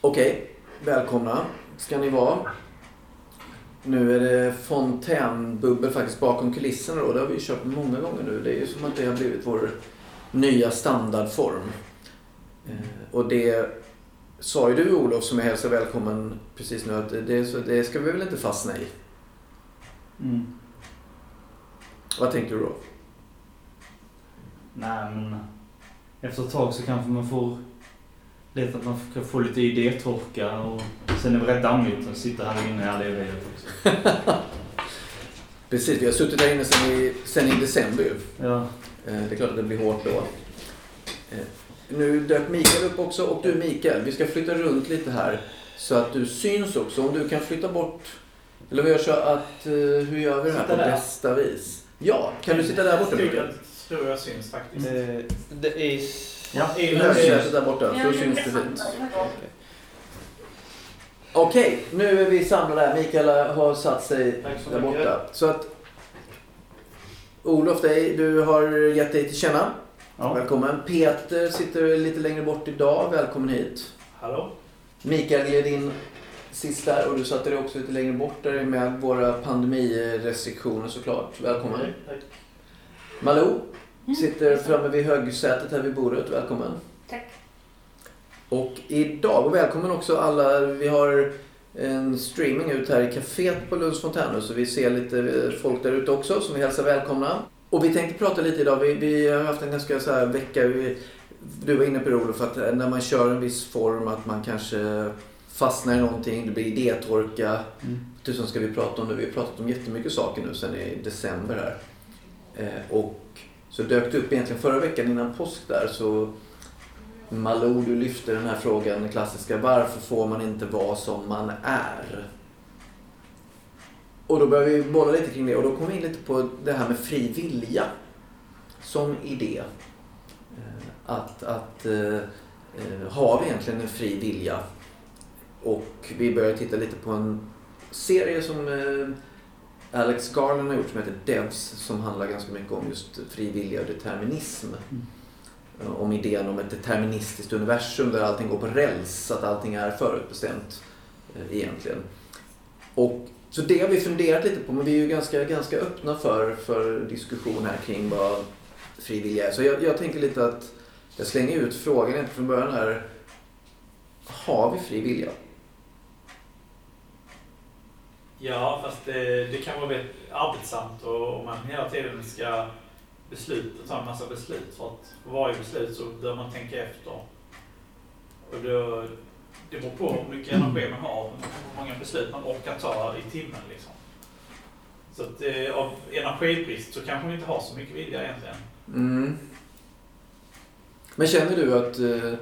Okej, välkomna ska ni vara. Nu är det fontänbubbel faktiskt bakom kulisserna då. Det har vi kört många gånger nu. Det är ju som att det har blivit vår nya standardform. Eh, och det sa ju du Olof som jag hälsar välkommen precis nu att det, det ska vi väl inte fastna i. Mm. Vad tänkte du då? Nej men efter ett tag så kanske man får lätt att man kan få lite idétorka och sen är det rätt dammigt att sitta här inne i all evighet också. Precis, vi har suttit där inne sedan i, sedan i december ju. Ja. Eh, Det är klart att det blir hårt då. Eh, Nu dök Mikael upp också och du Mikael, vi ska flytta runt lite här så att du syns också. Om du kan flytta bort, eller vi gör så att, eh, hur gör vi det här Sitta på där. bästa vis? Ja, kan du sitta där borta Mikael? Jag tror jag syns faktiskt. Eh, Det är... Ja. I högsätet där borta, så syns det fint. Okej, nu är vi samlade här. Mikael har satt sig så där mycket. borta. Så att Olof, dig, du har gett dig till känna. ja. Välkommen. Peter sitter lite längre bort idag. Välkommen hit. Hallå? Mikael gled in sist där och du satte dig också lite längre bort där med våra pandemirestriktioner såklart. Välkommen. Tack. Malou sitter framme vid högsätet här vid bordet. Välkommen. Tack. Och idag, och välkommen också alla, vi har en streaming ut här i kaféet på Lunds Fontänhus så vi ser lite eh, folk där ute också som vi hälsar välkomna. Och vi tänkte prata lite idag, vi, vi har haft en ganska så här vecka, vi, du var inne på det Olof, att när man kör en viss form att man kanske fastnar i någonting, det blir idétorka. Mm. Tusen ska vi prata om det, vi har pratat om jättemycket saker nu sen i december här. Eh, och så dök det upp egentligen förra veckan innan påsk där så Malou, du lyfte den här frågan, den klassiska. Varför får man inte vara som man är? Och då började vi bolla lite kring det och då kom vi in lite på det här med fri vilja som idé. Eh, att, att eh, eh, har vi egentligen en fri vilja? Och vi började titta lite på en serie som Alex Garland har gjort som heter Devs som handlar ganska mycket om just fri vilja och determinism. Mm. Om idén om ett deterministiskt universum där allting går på räls, att allting är förutbestämt eh, egentligen. Och, så det har vi funderat lite på, men vi är ju ganska, ganska öppna för, för diskussion här kring vad fri vilja är. Så jag, jag tänker lite att jag slänger ut frågan från början här. Har vi fri vilja? Ja, fast det, det kan vara väldigt arbetsamt och om man hela tiden ska besluta, ta en massa beslut. För att för varje beslut så bör man tänka efter. Och då, det beror på hur mycket energi man har, hur många beslut man orkar ta i timmen. Liksom. Så att, eh, av energibrist så kanske man inte har så mycket vilja egentligen. Mm. Men känner du att, eh,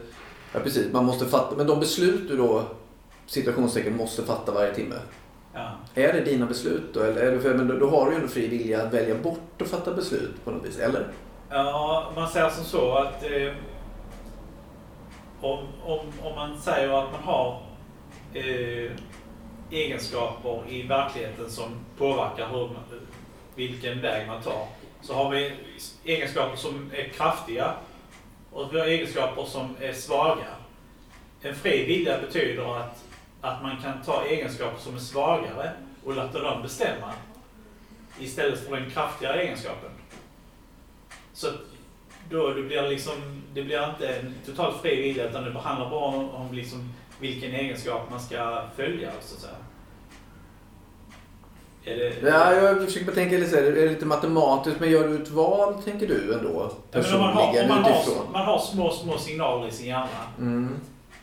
ja precis, man måste fatta, men de beslut du då, situationstecken, måste fatta varje timme. Är det dina beslut då? Eller är det för, men då, då har du ju ändå fri vilja att välja bort att fatta beslut på något vis, eller? Ja, man säger som så att eh, om, om, om man säger att man har eh, egenskaper i verkligheten som påverkar hur, man- vilken väg man tar. Så har vi egenskaper som är kraftiga och vi har egenskaper som är svaga. En fri vilja betyder att, att man kan ta egenskaper som är svagare och låta dem bestämma istället för den kraftigare egenskapen. Så då det blir liksom, det blir inte en totalt fri vilja utan det handlar bara om, om liksom vilken egenskap man ska följa så att säga. Är det, Ja, jag försöker tänka lite, är det lite matematiskt, men gör du ett val, tänker du ändå? Ja, men om man, har, Personligen man, har, man har små, små signaler i sin hjärna Mm.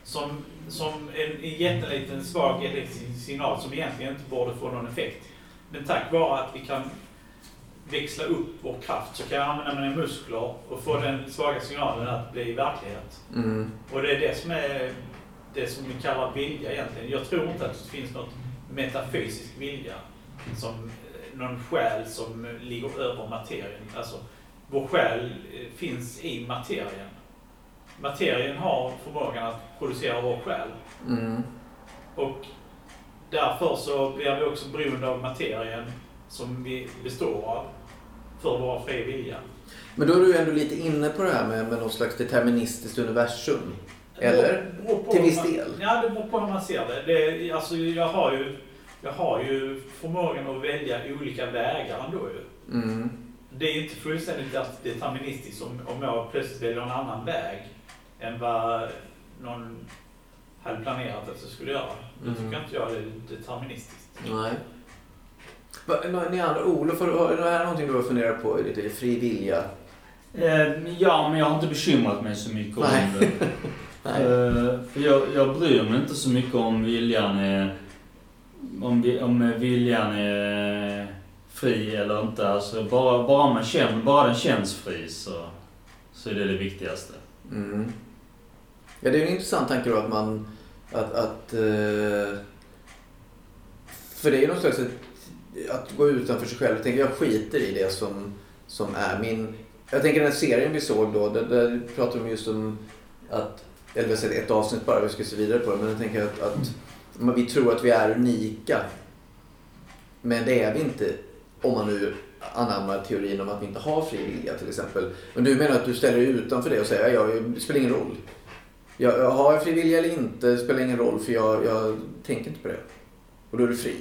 som, som en, en jätteliten svag elektrisk signal som egentligen inte borde få någon effekt. Men tack vare att vi kan växla upp vår kraft så kan jag använda mina muskler och få den svaga signalen att bli verklighet. Mm. Och det är det som är det som vi kallar vilja egentligen. Jag tror inte att det finns något metafysisk vilja. Som eh, någon själ som ligger över materien. Alltså, vår själ eh, finns i materien. Materien har förmågan att producera vår själ. Mm. Och därför så blir vi också beroende av materien som vi består av för vår fri vilja. Men då är du ändå lite inne på det här med, med någon slags deterministiskt universum. Eller? Till viss man- del. Ja, det beror på hur man ser det. det alltså, jag, har ju, jag har ju förmågan att välja olika vägar ändå ju. Mm. Det är inte fullständigt deterministiskt om, om jag plötsligt väljer en annan väg än vad någon hade planerat att jag skulle göra. Då Mm. tycker inte jag det är deterministiskt. Nej. Ni andra, Olof, är det här någonting du har funderat på i ditt fri vilja? Eh, ja, men jag har inte bekymrat mig så mycket om Nej. det. Nej. Eh, för jag, jag bryr mig inte så mycket om viljan är... Om, om viljan är fri eller inte. Alltså bara, bara, man känner, bara den känns fri så, så är det det viktigaste. Mm. Ja, det är en intressant tanke då att man... Att, att, eh, för det är ju någon slags att gå utanför sig själv. Jag tänker jag skiter i det som, som är min... Jag tänker den här serien vi såg då, där, där pratar de just om att... Eller vi har sett ett avsnitt bara, vi ska se vidare på det. Men jag tänker att, att men vi tror att vi är unika. Men det är vi inte om man nu anammar teorin om att vi inte har fri vilja till exempel. Men du menar att du ställer dig utanför det och säger att det spelar ingen roll. Jag, jag har jag fri vilja eller inte spelar ingen roll för jag, jag tänker inte på det. Och då är du fri.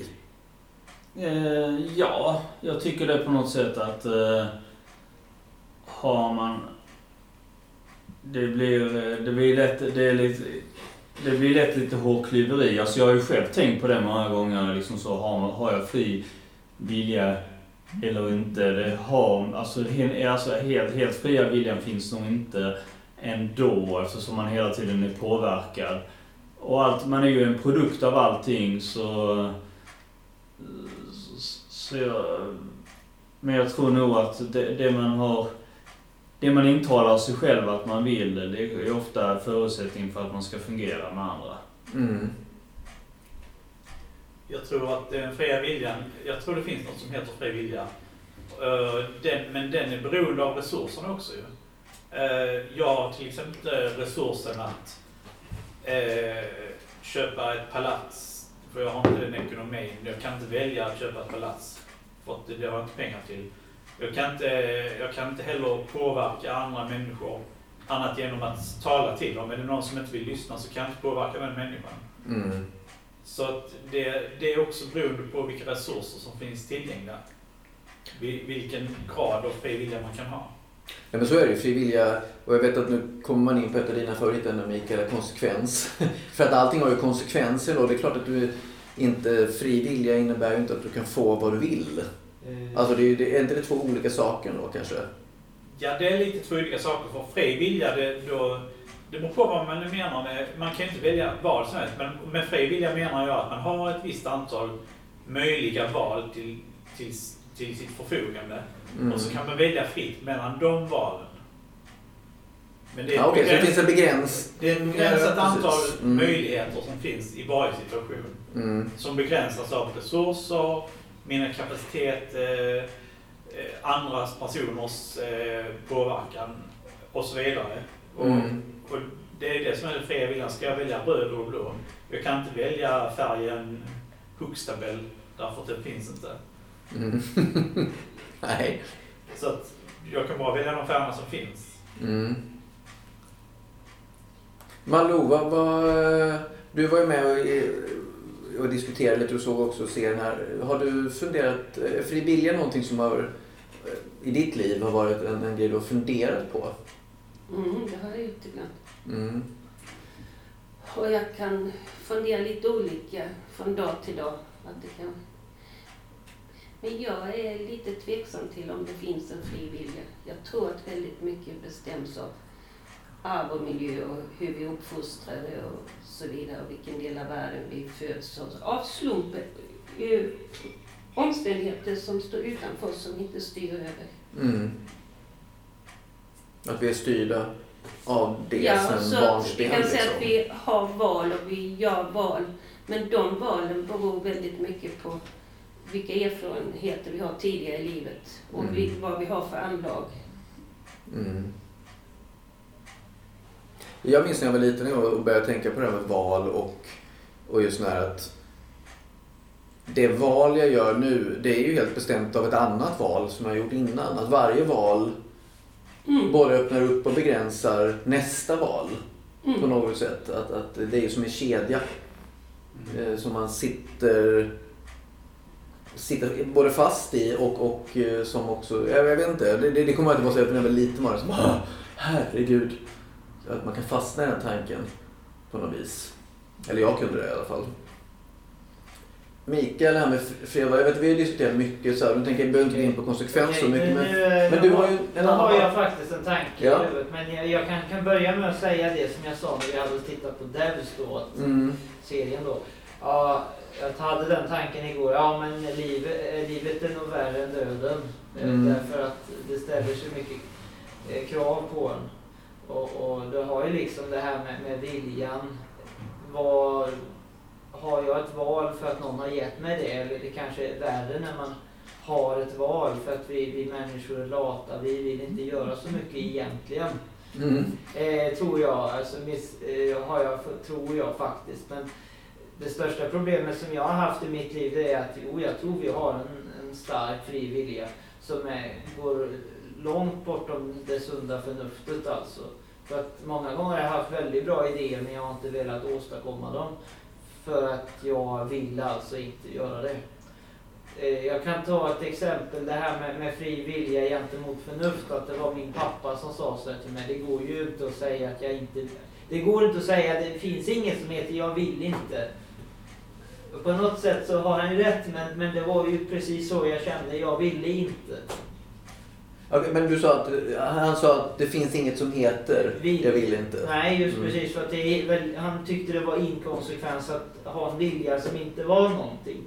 Eh, ja, jag tycker det på något sätt att eh, har man... Det blir, eh, det blir lätt, det är lite, det blir lätt lite hårklyveri. Alltså jag har ju själv tänkt på det många gånger. Liksom så, har, man- har jag fri vilja eller inte? Det har, alltså, alltså helt, helt fria viljan finns nog inte ändå eftersom man hela tiden är påverkad. Och allt, man är ju en produkt av allting så... Så, så jag, men jag tror nog att det, det man har... Det man intalar sig själv att man vill, det är ofta förutsättning för att man ska fungera med andra. Mm. Jag tror att den fria viljan, jag tror det finns något som heter fri vilja. Eh, Den, men den är beroende av resurserna också ju. Eh, Jag har till exempel inte resursen att eh, köpa ett palats. För jag har inte den ekonomin. Jag kan inte välja att köpa ett palats. För att det har jag inte pengar till. Jag kan inte, jag kan inte heller påverka andra människor annat genom att tala till dem. Är det någon som inte vill lyssna så kan jag inte påverka den människan. Mm. Så att det, det är också beroende på vilka resurser som finns tillgängliga. Vil- Vilken grad av fri vilja man kan ha. Ja, men så är det ju. Fri vilja. Och jag vet att nu kommer man in på ett av dina favoritämnen Mikael, konsekvens. För att allting har ju konsekvenser då. Det är klart att du inte, fri vilja innebär ju inte att du kan få vad du vill. Alltså det är, ju- det är inte det två olika saker då kanske? Ja, det är lite två olika saker. För fri vilja, det, då, det beror på vad man menar med... Man kan inte välja vad som helst. Men med fri vilja menar jag att man har ett visst antal möjliga val till, till, till sitt förfogande. Mm. Och så kan man välja fritt mellan de valen. Men det är Ja, Okej, så det begräns- finns en begräns... det är ett begränsat Ja, antal. Mm. möjligheter som finns i varje situation. Mm. Som begränsas av resurser, mina kapacitet, eh, andras personers eh, påverkan och så vidare. Och, Mm. och det är det som är den fria viljan. Ska jag välja röd och blå? Jag kan inte välja färgen Huxtabell därför att den finns inte. Mm. Nej. Så att jag kan bara välja de färgerna som finns. Mm. Malou, vad, du var ju med och, och diskuterade lite och såg också serien här. Har du funderat, är fri vilja någonting som har eh, i ditt liv har varit en, en grej du har funderat på? Mm, det har jag gjort ibland. Mm. Och jag kan fundera lite olika från dag till dag. Att det kan... Men jag är lite tveksam till om det finns en fri vilja. Jag tror att väldigt mycket bestäms av arv och miljö och hur vi uppfostrade och så vidare. Och vilken del av världen vi föds av. Av slumpen. eh, Omständigheter som står utanför som inte styr över. Mm. Att vi är styrda av det Ja, sen så barnsben. vi kan säga liksom. att vi har val och vi gör val. Men de valen beror väldigt mycket på vilka erfarenheter vi har tidigare i livet och Mm. vi, vad vi har för anlag. Mm. Jag minns när jag var liten och började tänka på det här med val och, och just när att det val jag gör nu, det är ju helt bestämt av ett annat val som jag gjort innan. Att varje val Mm. både öppnar upp och begränsar nästa val. på Mm. något sätt. Att, att det är ju som en kedja eh, som man sitter, sitter både fast i och, och eh, som också, jag, jag vet inte, det, det, det kommer alltid vara så att när jag var liten var det som "Ah, herregud. Att man kan fastna i den tanken på något vis. Eller jag kunde det i alla fall. Mikael, det här med fredag, jag vet vi har diskuterat mycket så här, nu tänker jag, behöver inte gå in på konsekvenser så mycket men... men du har ju en Nu har annan- jag faktiskt en tanke Ja. i huvudet. Men jag, jag kan, kan börja med att säga det som jag sa när vi hade tittat på Devs då. Mm, serien då. Ja, jag hade den tanken igår. Ja, men livet, eh, livet är nog värre än döden. Eh, Mm. Därför att det ställer så mycket eh, krav på en. Och, och du har ju liksom det här med, med viljan. Vad, har jag ett val för att någon har gett mig det? Eller det kanske är värre när man har ett val för att vi, vi människor är lata. Vi vill inte göra så mycket egentligen. mm, Eh, tror jag, alltså miss, eh, har jag, tror jag faktiskt. Men det största problemet som jag har haft i mitt liv det är att jo, jag tror vi har en, en stark fri vilja som är, går långt bortom det sunda förnuftet alltså. För att många gånger har jag haft väldigt bra idéer men jag har inte velat åstadkomma dem. För att jag vill alltså inte göra det. Eh, jag kan ta ett exempel, det här med, med fri vilja gentemot förnuft. Att det var min pappa som sa så här till mig. Det går ju inte att säga att jag inte... Det går inte att säga att det finns inget som heter jag vill inte. Och på något sätt så har han ju rätt men, men det var ju precis så jag kände. Jag ville inte. Okej, men du sa att, han sa att det finns inget som heter Vill. jag vill inte. Nej, just Mm. precis. För att det väl, han tyckte det var inkonsekvens att ha en vilja som inte var någonting.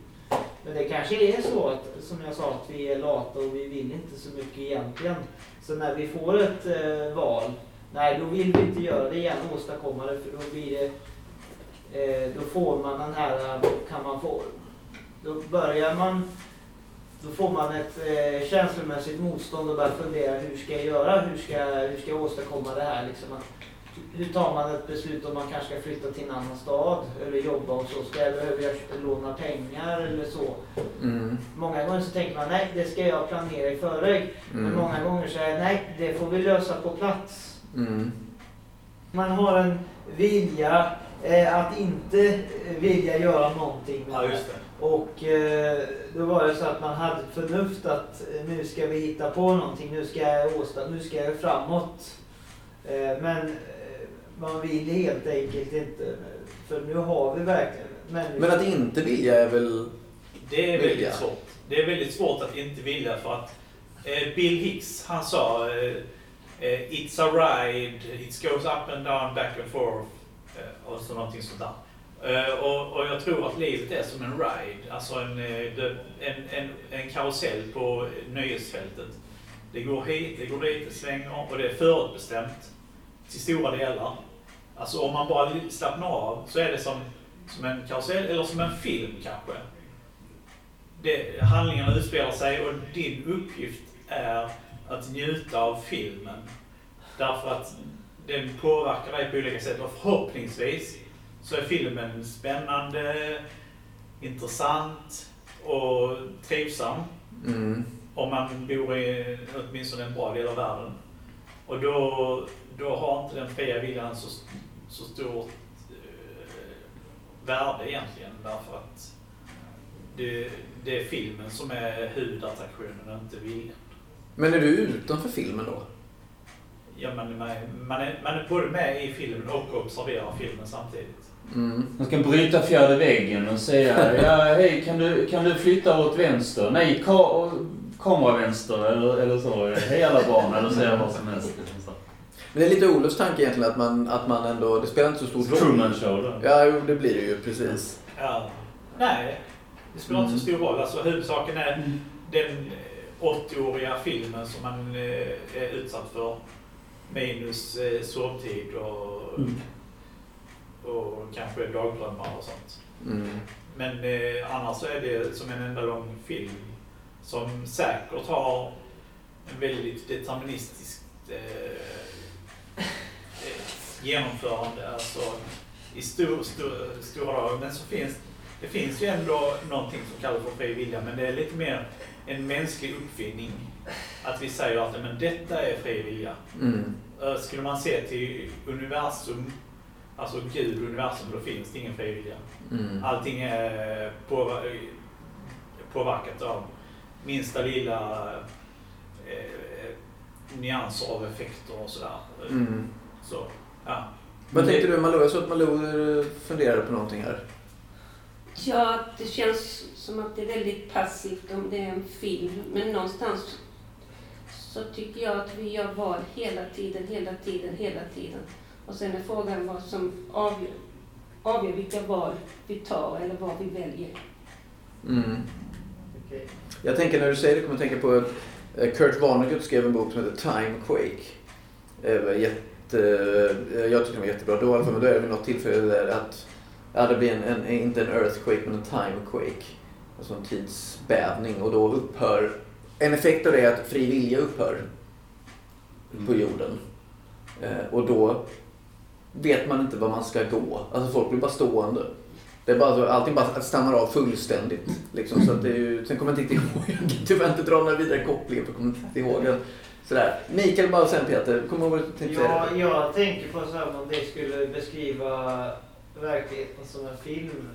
Men det kanske är så att, som jag sa, att vi är lata och vi vill inte så mycket egentligen. Så när vi får ett eh, val, nej då vill vi inte göra det igen åstadkomma det för då blir det, eh, då får man den här, eh, kan man få, då börjar man då får man ett eh, känslomässigt motstånd och börjar fundera hur ska jag göra? Hur ska, hur ska jag åstadkomma det här? Liksom att, hur tar man ett beslut om man kanske ska flytta till en annan stad eller jobba och så? Ska jag behöver jag låna pengar eller så? Mm, Många gånger så tänker man nej, det ska jag planera i förväg. Men mm, många gånger så är nej, det får vi lösa på plats. mm, Man har en vilja eh, att inte eh, vilja göra någonting. med Ja, det. just det. Och eh, då var det så att man hade förnuft att eh, nu ska vi hitta på någonting, nu ska jag åsta, nu ska jag framåt. Eh, men eh, man vill helt enkelt inte, för nu har vi verkligen människor. Men att inte vilja är väl... Det är väldigt Vilja. svårt. Det är väldigt svårt att inte vilja för att eh, Bill Hicks, han sa It's a ride, it goes up and down, back and forth Eh, och så någonting sånt där. Eh, och, och jag tror att livet är som en ride, alltså en, eh, en, en, en karusell på nöjesfältet. Det går hit, det går dit, det svänger och det är förutbestämt till stora delar. Alltså om man bara slappnar av så är det som, som en karusell eller som en film kanske det, handlingarna utspelar sig och din uppgift är att njuta av filmen. Därför att den påverkar dig på olika sätt och förhoppningsvis så är filmen spännande, intressant och trivsam Mm, om man bor i åtminstone en bra del av världen. Och då, då har inte den fria viljan så, så stort eh, värde egentligen därför att det, det är filmen som är huvudattraktionen och inte viljan. Men är du utanför filmen då? Ja, man, man, man, är, man är både med i filmen och observerar filmen samtidigt. Mm. Man ska bryta fjärde väggen och säga ja, hej kan du, kan du flytta åt vänster? Nej, ka kamera vänster eller, eller så. Hej alla barn eller säga vad som helst. Men det är lite Olofs tanke egentligen att man, att man ändå, det spelar inte så stor roll. Truman show då. Ja, jo, det blir det ju precis. Ja. Nej, det spelar inte så stor roll. Alltså, huvudsaken är den eh, 80-åriga filmen som man eh, är utsatt för. Minus eh, sovtid och, Mm. och kanske dagdrömmar och sånt. Mm. Men eh, annars så är det som en enda lång film som säkert har en väldigt deterministiskt eh, eh, genomförande. Alltså i stor, stor, stora drag. Men så finns det finns ju ändå någonting som kallas för fri vilja, men det är lite mer en mänsklig uppfinning. Att vi säger att men detta är fri vilja. Mm. Eh, Skulle man se till universum alltså Gud, universum, då finns det ingen fri vilja. Mm. Allting är påver- påverkat av minsta lilla eh, nyanser av effekter och sådär. Mm. Så, ja. Vad tänkte du Malou? Jag såg att Malou eh, funderade på någonting här. Ja, det känns som att det är väldigt passivt om det är en film. Men någonstans så tycker jag att vi gör val hela tiden, hela tiden, hela tiden. Och sen är frågan vad som avgör, avgör vilka val vi tar eller vad vi väljer. Mm. Okej. Jag tänker när du säger det kommer jag tänka på att eh, Kurt Vonnegut skrev en bok som heter Time Quake. Jätte, eh, jag tycker den var jättebra då men då är det vid något tillfälle där att ja, det blir en, en, inte en earthquake men en time quake. Alltså en tidsbävning och då upphör, en effekt av det är att fri vilja upphör på jorden. Eh, och då vet man inte var man ska gå. Alltså folk blir bara stående. Det är bara allting bara stannar av fullständigt. Liksom, så att det är ju, sen kommer jag inte riktigt ihåg, tyvärr inte dra några vidare kopplingar för jag kommer inte ihåg den. Sådär. Mikael bara sen Peter, kommer du ihåg vad du tänkte Ja, jag tänker på så här om det skulle beskriva verkligheten som en film.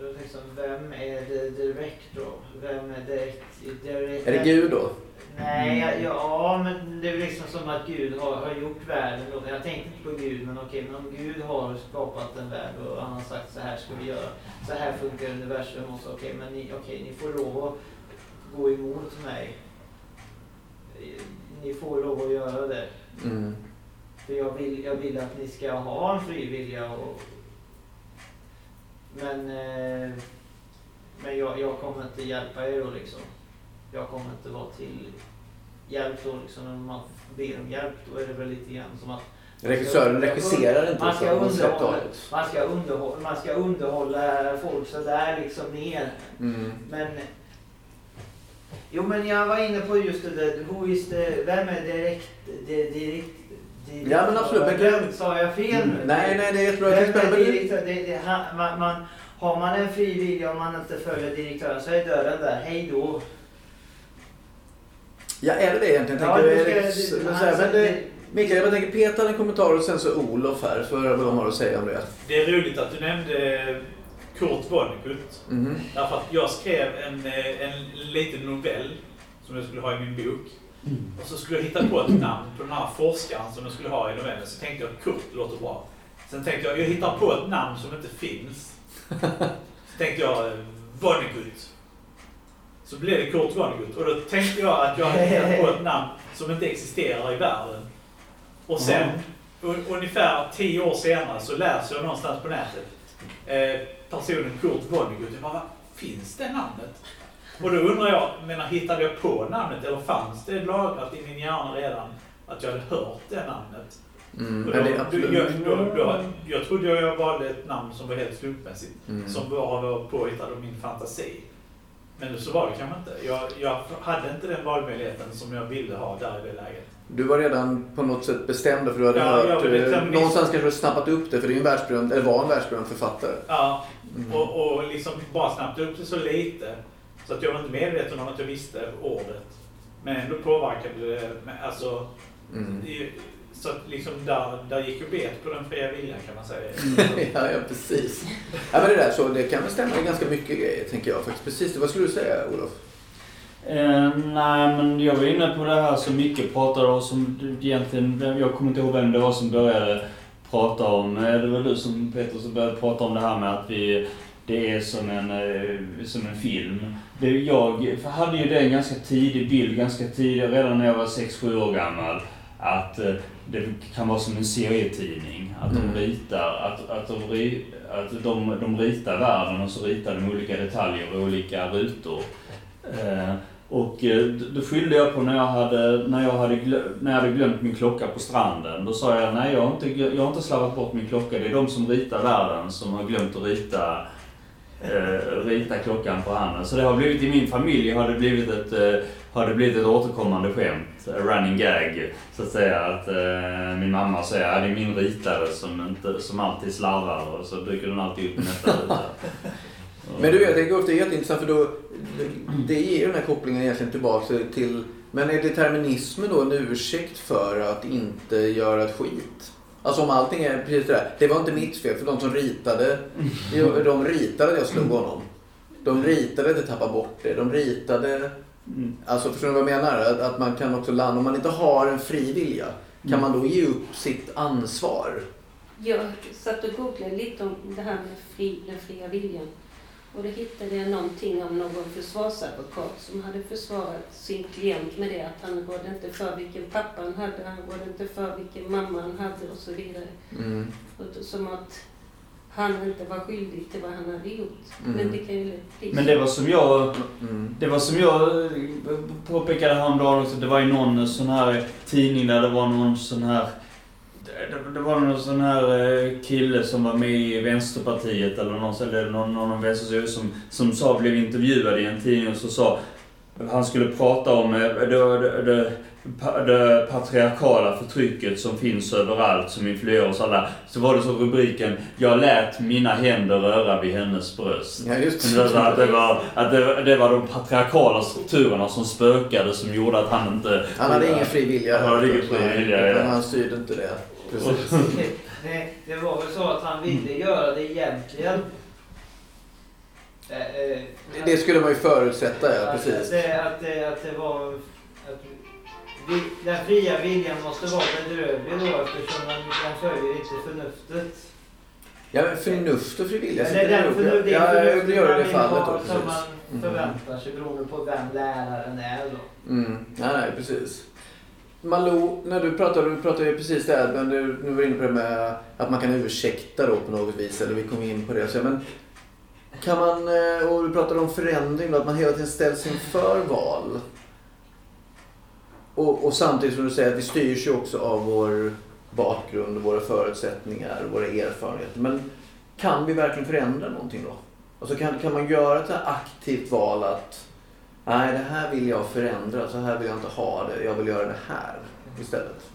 Liksom, vem är det director? Vem är direkt, direkt Är det Gud då? Nej, ja, ja, men det är liksom som att Gud har, har gjort världen. Och jag tänkte inte på Gud, men okej, men om Gud har skapat en värld och han har sagt så här ska vi göra. Så här funkar universum och så okej, men ni, okej, ni får lov att gå emot mig. Ni får lov att göra det. Mm. För jag vill, jag vill att ni ska ha en fri vilja. Och, men eh, men jag, jag kommer inte hjälpa er då liksom. Jag kommer inte vara till hjälp då liksom. När man ber om hjälp då är det väl lite grann som att Regissören regisserar inte man ska så underhålla, man ska underhålla, man ska underhålla folk sådär liksom mer. Mm. Men Jo men jag var inne på just det där, who is the, vem är direkt, direkt, direkt Ja, men absolut, men kan- Sa jag fel nu? Nej, nej, det Jag med direktör? Det, man, man, har man en fri vilja och man inte följer direktören så är dörren där, hej då. Ja, är det det egentligen? Ja, Tänker ska- det- du- så här, men det, Mikael, jag tänker hade en kommentar och sen så Olof här, så höra vad de har att säga om det. Det är roligt att du nämnde Kurt Vonnegut. Mhm. Därför att jag skrev en, eh, en liten novell som jag skulle ha i min bok. Och så skulle jag hitta på ett namn på den här forskaren som jag skulle ha i novellen. Så tänkte jag Kurt låter bra. Sen tänkte jag, jag hittar på ett namn som inte finns. Så tänkte jag Vonnegut. Så blev det Kurt Vonnegut. Och då tänkte jag att jag hade hittat på ett namn som inte existerar i världen. Och sen, un- ungefär tio år senare, så läser jag någonstans på nätet eh, personen Kurt Vonnegut. Jag bara, "Va, finns det namnet? Och då undrar jag, menar, hittade jag på namnet eller fanns det lagrat i min hjärna redan att jag hade hört det namnet? Mm, då, då, jag, då, då, jag trodde jag valde ett namn som var helt slumpmässigt. Mm. Som bara var påhittad av min fantasi. Men så var det kanske inte. Jag, jag hade inte den valmöjligheten som jag ville ha där i det läget. Du var redan på något sätt bestämd för du hade Ja, hört, var eh, någonstans kanske du snappat upp det för det är ju en världsberömd, eller var en världsberömd författare. Ja, Mm. och, och liksom bara snabbt upp det så lite. Så att jag var inte medveten om att jag visste ordet. Men ändå påverkade det. Alltså, Mm. det- så att liksom där, där gick ju bet på den fria viljan kan man säga. ja, ja, precis. Ja, men det där så, det kan väl stämma ganska mycket grejer, tänker jag faktiskt. Precis, vad skulle du säga, Olof? Eh, nej, men jag var inne på det här som Micke pratade om som egentligen, jag kommer inte ihåg vem det var som började prata om, eh, det var du som Peter som började prata om det här med att vi, det är som en, eh, som en film. Det, jag hade ju det en ganska tidig bild, ganska tidigt, redan när jag var 6-7 år gammal, att eh, det kan vara som en serietidning. Att Mm. de ritar, att, att, de, att de, de ritar världen och så ritar de olika detaljer och olika rutor. Eh, och då skyllde jag på när jag, hade, när, jag hade glö- när jag hade glömt min klocka på stranden. Då sa jag nej, jag har, inte, jag har inte slarvat bort min klocka. Det är de som ritar världen som har glömt att rita, eh, rita klockan på handen. Så det har blivit i min familj har det blivit ett, eh, har det blivit ett återkommande skämt. A running gag. Så att säga att eh, min mamma säger att det är min ritare som, inte, som alltid slarvar och så dyker den alltid upp i nästa ruta. Men du, jag tänker också det är jätteintressant för då, det ger ju den här kopplingen egentligen tillbaka till, men är determinismen då en ursäkt för att inte göra ett skit? Alltså om allting är precis det där. Det var inte mitt fel för de som ritade, de ritade att jag slog honom. De ritade att jag tappade bort det. De ritade, Mm. alltså förstår du vad jag menar? Att, att man kan också landa, om man inte har en fri vilja, kan man då ge upp sitt ansvar? Jag satt och googlade lite om det här med fri, den fria viljan. Och då hittade jag någonting om någon försvarsadvokat som hade försvarat sin klient med det att han rådde inte för vilken pappa han hade, han rådde inte för vilken mamma han hade och så vidare. Mm. Och som att han inte var skyldig till vad han hade gjort. Mm. Men det kan ju lätt bli Men det var som jag Mm. Det var som jag eh, påpekade häromdagen också. Det var ju någon sån här tidning där det var någon sån här... Det, det var någon sån här eh, kille som var med i Vänsterpartiet eller någon, eller någon, någon vänstersida som, som sa, blev intervjuad i en tidning och så sa han skulle prata om eh, det, det, det, det patriarkala förtrycket som finns överallt, som influerar oss alla. Så var det så rubriken Jag lät mina händer röra vid hennes bröst. Ja, just Det var, att det var, att det, det var de patriarkala strukturerna som spökade som gjorde att han inte... Han hade ingen fri vilja. Han hade ingen fri vilja. Han styrde inte det. Precis. Det, det var väl så att han ville göra det egentligen. Eh, eh, Det skulle man ju förutsätta, ja. Att Precis. det, att, det, att det var... Att vi, den fria viljan måste vara bedrövlig då eftersom den, den följer inte förnuftet. Ja, men förnuft och fri vilja. Eller den förnu- det Ja, förnuftet det gör det i vill fallet ha då. Som man Mm. förväntar sig beroende på vem läraren är då. Mm. Nej, nej, precis. Malou, när du pratade, du pratade ju precis där, men du, nu var du inne på det med att man kan ursäkta då på något vis, eller vi kom in på det. Så, men kan man, eh, och du pratade om förändring då, att man hela tiden ställs inför val. Och, och samtidigt som du säger att vi styrs ju också av vår bakgrund, våra förutsättningar, våra erfarenheter. Men kan vi verkligen förändra någonting då? Alltså kan, kan man göra ett så här aktivt val att Nej, det här vill jag förändra. Så här vill jag inte ha det. Jag vill göra det här istället.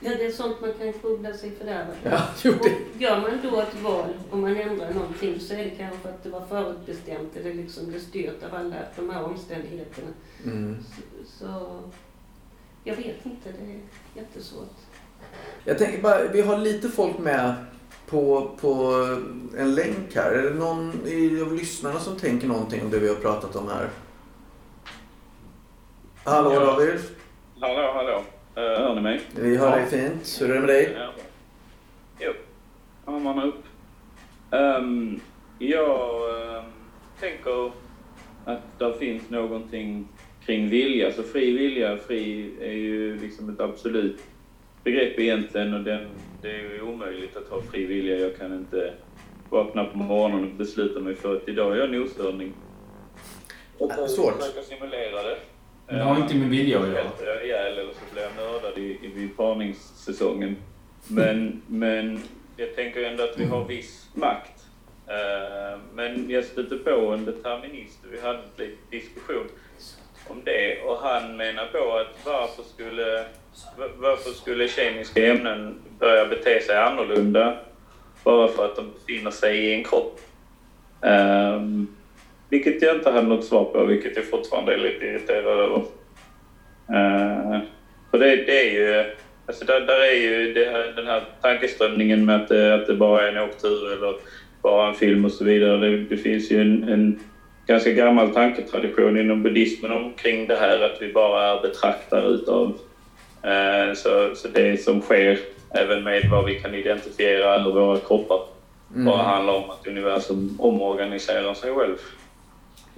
Ja, det är sånt man kan googla sig fördärvad. Ja, jo, det. Gör man då ett val, om man ändrar någonting, så är det kanske att det var förutbestämt eller liksom det styrt av alla de här omständigheterna. Mm. Så, så jag vet inte, det är jättesvårt. Jag tänker bara, vi har lite folk med på, på en länk här. Är det någon av lyssnarna som tänker någonting om det vi har pratat om här? Hallå Ja. David, Hallå, hallå. Uh, hör ni mig? vi hör dig fint. Hur är det med dig? Ja. Jo, armarna upp. Um, jag ehm, tänker att det finns någonting kring vilja. Så fri vilja, fri är ju liksom ett absolut begrepp egentligen och den, det är ju omöjligt att ha fri vilja. Jag kan inte vakna på morgonen och besluta mig för att idag är jag noshörning. Och Äh, svårt. försöka simulera det. Det har inte med vilja att göra. Jag ihjäl eller så blir jag mördad i, i, vid parningssäsongen. Men, men jag tänker ändå att vi har viss makt. Eh, men jag stötte på en determinist och vi hade en liten diskussion om det och han menar på att varför skulle, varför skulle kemiska ämnen börja bete sig annorlunda bara för att de befinner sig i en kropp? Ehm, vilket jag inte hade något svar på, vilket jag fortfarande är lite irriterad över. Uh, för det, det är ju... Alltså där, där är ju det här, den här tankeströmningen med att det, att det bara är en åktur eller bara en film och så vidare. Det, det finns ju en, en ganska gammal tanketradition inom buddhismen omkring det här att vi bara är betraktare utav eh, så, så det som sker även med vad vi kan identifiera över våra kroppar bara handlar om att universum omorganiserar sig själv.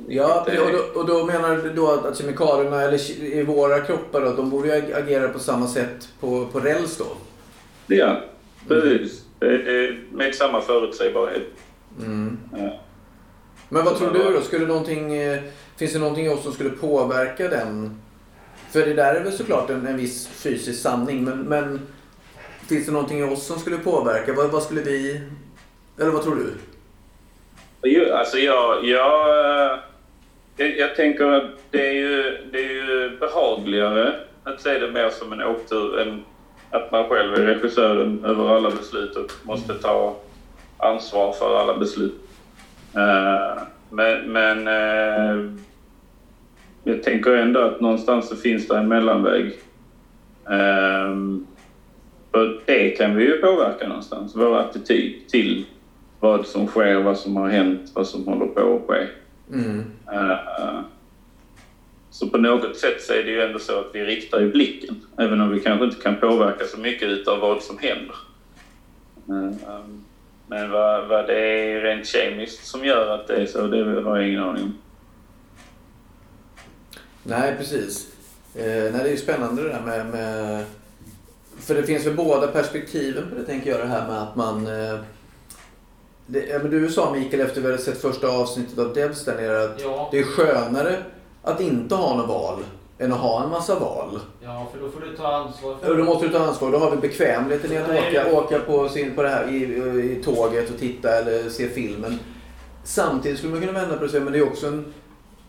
Ja, och då, och då menar du då att, kemikalierna eller i våra kroppar då, de borde ju ag- agera på samma sätt på, på räls då? Ja, precis. Det, med samma förutsägbarhet. Mm. Ja. Men vad tror du då? Skulle någonting, eh, finns det någonting i oss som skulle påverka den? För det där är väl såklart en, en viss fysisk sanning, men, men finns det någonting i oss som skulle påverka? Vad, vad skulle vi... Eller vad tror du? Alltså jag, jag, eh, jag, tänker att det är, ju, det är ju behagligare att se det mer som en åktur än att man själv är regissören över alla beslut och måste ta ansvar för alla beslut. Eh, men, men eh, jag tänker ändå att någonstans så finns det en mellanväg. För det kan vi ju påverka någonstans, vår attityd till vad som sker, vad som har hänt, vad som håller på att ske. Mm. Eh, så på något sätt så är det ju ändå så att vi riktar ju blicken, även om vi kanske inte kan påverka så mycket utav vad som händer. Eh, Men vad, vad det är rent kemiskt som gör att det är så, det har jag ingen aning om. Nej, precis. Eh, nej, det är ju spännande det där med, med... För det finns väl båda perspektiven på det, tänker jag, det här med att man... Eh, det, ja, men du sa Mikael efter vi hade sett första avsnittet av Devs där nere att Ja, det är skönare att inte ha något val än att ha en massa val. ja, för då får du ta ansvar för Och då måste du ta ansvar. Då har vi bekvämligheten i att Nej. åka, åka på, sin, på det här i, i tåget och titta eller se filmen. Samtidigt skulle man kunna vända på det och säga men det är också en...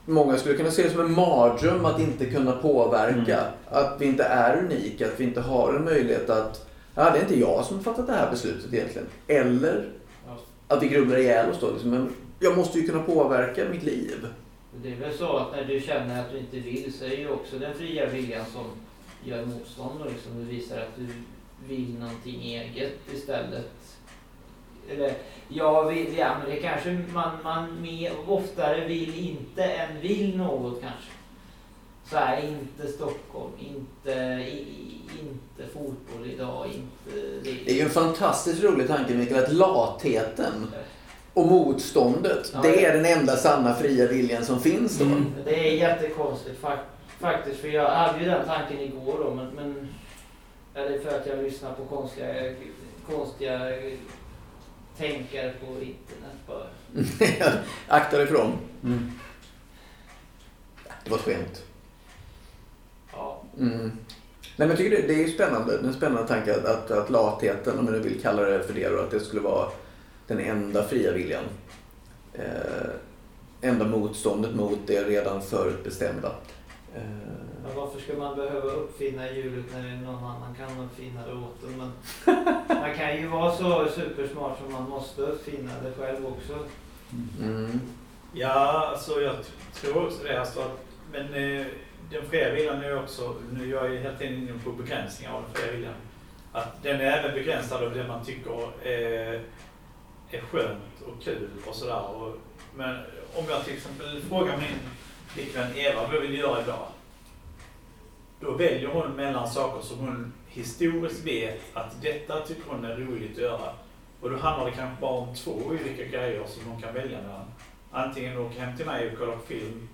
Många skulle kunna se det som en mardröm att inte kunna påverka. Att vi inte är unika, att vi inte har en möjlighet att... Ja, det är inte jag som fattat det här beslutet egentligen. Eller Ja att vi grubblar ihjäl oss då. Liksom. Men jag måste ju kunna påverka mitt liv. Det är väl så att när du känner att du inte vill så är det ju också den fria viljan som gör motstånd och liksom du visar att du vill någonting eget istället. Eller ja, vill, ja men det kanske man, man mer, oftare vill inte än vill något kanske. Så här, inte Stockholm, inte, i, inte fotboll idag, inte Det är ju en fantastiskt rolig tanke Mikael, att latheten och motståndet, Ja, det är den enda sanna fria viljan som finns då. Mm, Det är jättekonstigt fak- faktiskt, för jag hade ju den tanken igår då, men, men eller för att jag lyssnar på konstiga, konstiga tänkare på internet bara. Akta dig ifrån. Mm. Det var ett skämt. Mm. Nej, men jag tycker det, det är ju spännande. Det är en spännande tanke att, att, att latheten, om man nu vill kalla det för det, då, att det skulle vara den enda fria viljan. Eh, enda motståndet mot det redan förutbestämda. Eh, men varför ska man behöva uppfinna hjulet när någon annan kan uppfinna det åt en? Men man kan ju vara så supersmart som man måste uppfinna det själv också. mm. Ja, alltså jag tror också det. Alltså, att, men eh, den fria viljan är ju också, nu är jag ju hela tiden inne på begränsningar av den fria viljan. Att den är även begränsad av det man tycker är, är skönt och kul och sådär. Och, men om jag till exempel frågar min flickvän Eva vad vill du göra idag? Då väljer hon mellan saker som hon historiskt vet att detta tycker hon är roligt att göra. Och då handlar det kanske bara om två olika grejer som hon kan välja mellan. Antingen åka hem till mig och kolla på film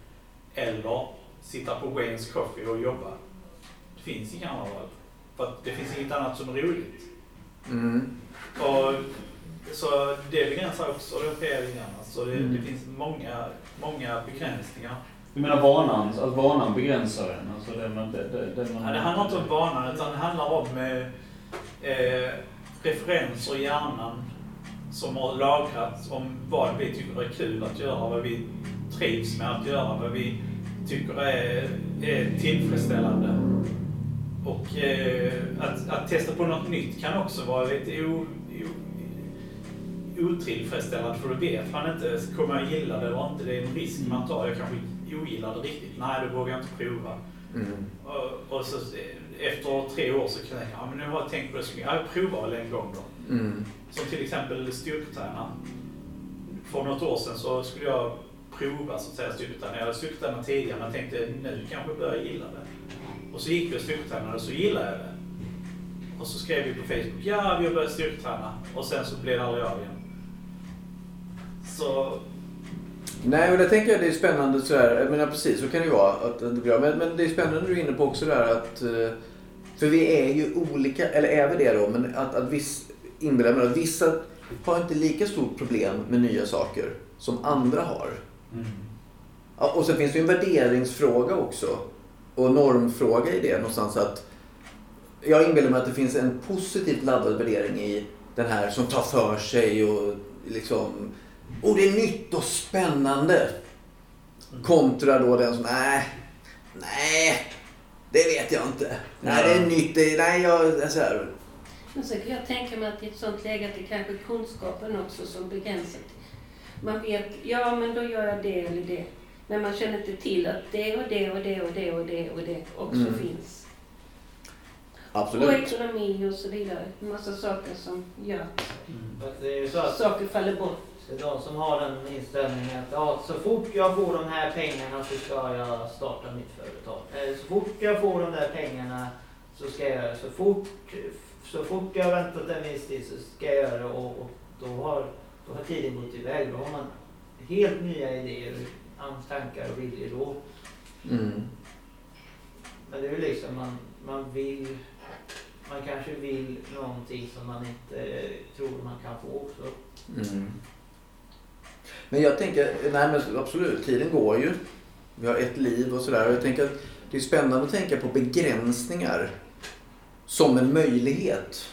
eller sitta på Wayne's Coffee och jobba. Det finns inga andra val. För att det finns inget annat som är roligt. Mm. Och, så det begränsar också fria viljan. Alltså det, Mm. det finns många, många begränsningar. Du menar vanan, att vanan begränsar en? Alltså det, man, det, det, det, man, Ja, det handlar inte om vanan utan det handlar om eh, eh, referenser i hjärnan som har lagrats om vad vi tycker är kul att göra, vad vi trivs med att göra, vad vi tycker är, är tillfredsställande. Och eh, att, att testa på något nytt kan också vara lite o, o, otillfredsställande för då vet man inte, kommer jag gilla det eller inte? Det är en risk man tar. Jag kanske ogillar det riktigt. Nej, då vågar jag inte prova. Mm. Och, och så efter tre år så kan jag ja men nu har jag tänkt på det, så jag provar väl en gång då. Mm. Som till exempel styrketräna. För något år sedan så skulle jag prova så att säga styrketräna. Jag hade styrketränat tidigare men tänkte nu kanske börjar jag gilla det. Och så gick vi och styrketränade och så gillade jag det. Och så skrev vi på Facebook, ja vi har börjat styrketräna. Och sen så blev det aldrig av igen. Så Nej, men det tänker jag det är spännande sådär. Jag menar precis, så kan det ju vara. Att, det blir men, men det är spännande du är inne på också där att... Eh, för vi är ju olika, eller är vi det då? Men att, att viss, inbillar mig att vissa har inte lika stort problem med nya saker som andra har. Mm. Ja, och sen finns det ju en värderingsfråga också. Och normfråga i det någonstans att jag inbillar mig att det finns en positivt laddad värdering i den här som tar för sig och liksom och det är nytt och spännande. Kontra då den som, nej, nej, det vet jag inte. Nej, det är nytt, det, nej, jag, så här. Men så kan jag tänka mig att i ett sånt läge att det kanske är kunskapen också som begränsar. Man vet, ja men då gör jag det eller det. Men man känner inte till att det och det och det och det och det och det också Mm. finns. Och Absolut. ekonomi och så vidare. En massa saker som gör att Fast det är ju så att saker faller bort. det är de som har den inställningen att ja, så fort jag får de här pengarna så ska jag starta mitt företag. Eh, Så fort jag får de där pengarna så ska jag. Så fort, så fort jag har väntat en viss tid så ska jag göra det och, och då, har, då har tiden gått iväg. Då har man helt nya idéer, tankar och viljor då. Mm. Men det är ju liksom man, man vill, man kanske vill någonting som man inte eh, tror man kan få också. Mm. Men jag tänker, nej men absolut, tiden går ju. Vi har ett liv och sådär. Jag tänker att det är spännande att tänka på begränsningar som en möjlighet.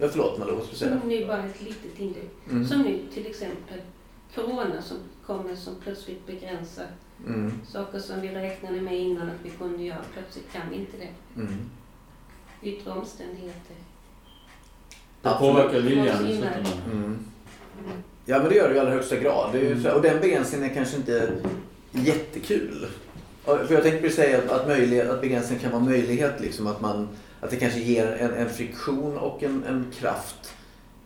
Ja, förlåt Malou, vad ska du? Som nu bara ett litet inlägg. Mm. Som nu till exempel Corona som kommer som plötsligt begränsar Mm. saker som vi räknade med innan att vi kunde göra. Plötsligt kan vi inte det. Mm. Yttre omständigheter. Det påverkar viljan där. slutändan. Mm. Ja men det gör det i allra högsta grad. Det är ju så, och den begränsningen är kanske inte jättekul. För jag tänkte precis säga att, att, möjlighet, att begränsningen kan vara möjlighet. Liksom, att, man, att det kanske ger en, en friktion och en, en kraft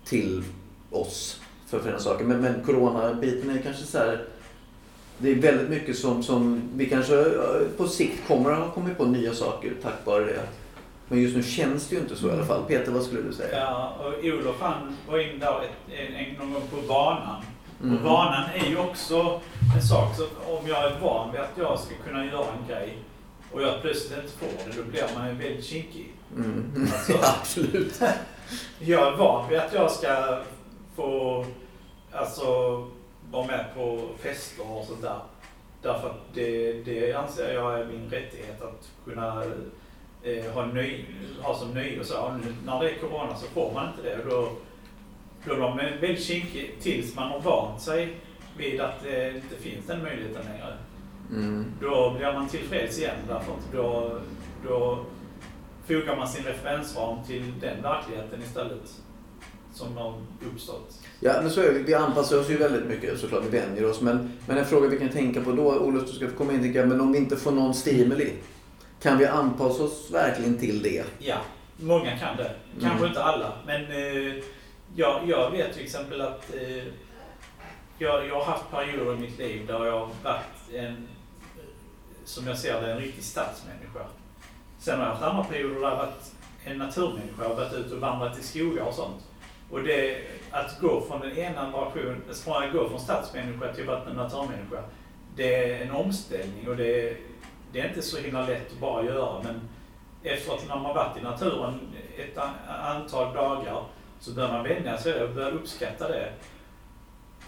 till oss för flera saker. Men, men coronabiten är kanske så här. Det är väldigt mycket som, som vi kanske eh, på sikt kommer att ha kommit på nya saker tack vare det. Men just nu känns det ju inte så i alla fall. Peter, vad skulle du säga? Ja, och Olof han var inne där ett, en, en, någon gång på vanan. Mm. Och vanan är ju också en sak. Så om jag är van vid att jag ska kunna göra en grej och jag plötsligt inte får det, då blir man ju väldigt kinkig. Mm. Alltså- Ja, absolut. Jag är van vid att jag ska få alltså, vara med på fester och sånt där. Därför att det, det anser jag är min rättighet att kunna eh, ha, nöj, ha som nöje och så. Och nu, när det är corona så får man inte det. Och då, då blir man väldigt kinkig tills man har vant sig vid att det inte finns den möjligheten längre. Mm. Då blir man tillfreds igen därför att då, då fogar man sin referensram till den verkligheten istället som har uppstått. Ja, men så är vi. Vi anpassar oss ju väldigt mycket såklart. Vi vänjer oss. Men, men en fråga vi kan tänka på då, Olof, du ska få komma in tänka, men om vi inte får någon stimuli, kan vi anpassa oss verkligen till det? Ja, många kan det. Kanske Mm. inte alla, men eh, jag, jag vet till exempel att eh, jag, jag har haft perioder i mitt liv där jag har varit en, som jag ser det, en riktig stadsmänniska. Sen har jag haft andra perioder där jag varit en naturmänniska, jag har varit ute och vandrat i skogar och sånt. Och det, att gå från den ena versionen, alltså från att gå från stadsmänniska till att vara en naturmänniska, det är en omställning och det, det är inte så himla lätt att bara göra. Men efter att man har varit i naturen ett antal dagar så börjar man vänja sig och börjar uppskatta det.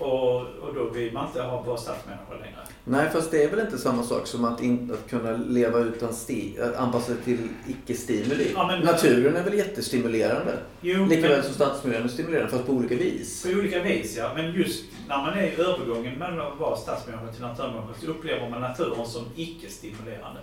Och, och då vill man inte ha vara stadsmänniska längre. Nej, fast det är väl inte samma sak som att, in, att kunna leva utan sti, anpassa sig till icke-stimuli. Ja, men- Naturen är väl jättestimulerande? Jo, Likaväl men, som stadsmiljön är stimulerande, fast på olika vis. på olika vis ja. Men just när man är i övergången mellan att vara stadsmänniska till naturmänniska så upplever man naturen som icke-stimulerande.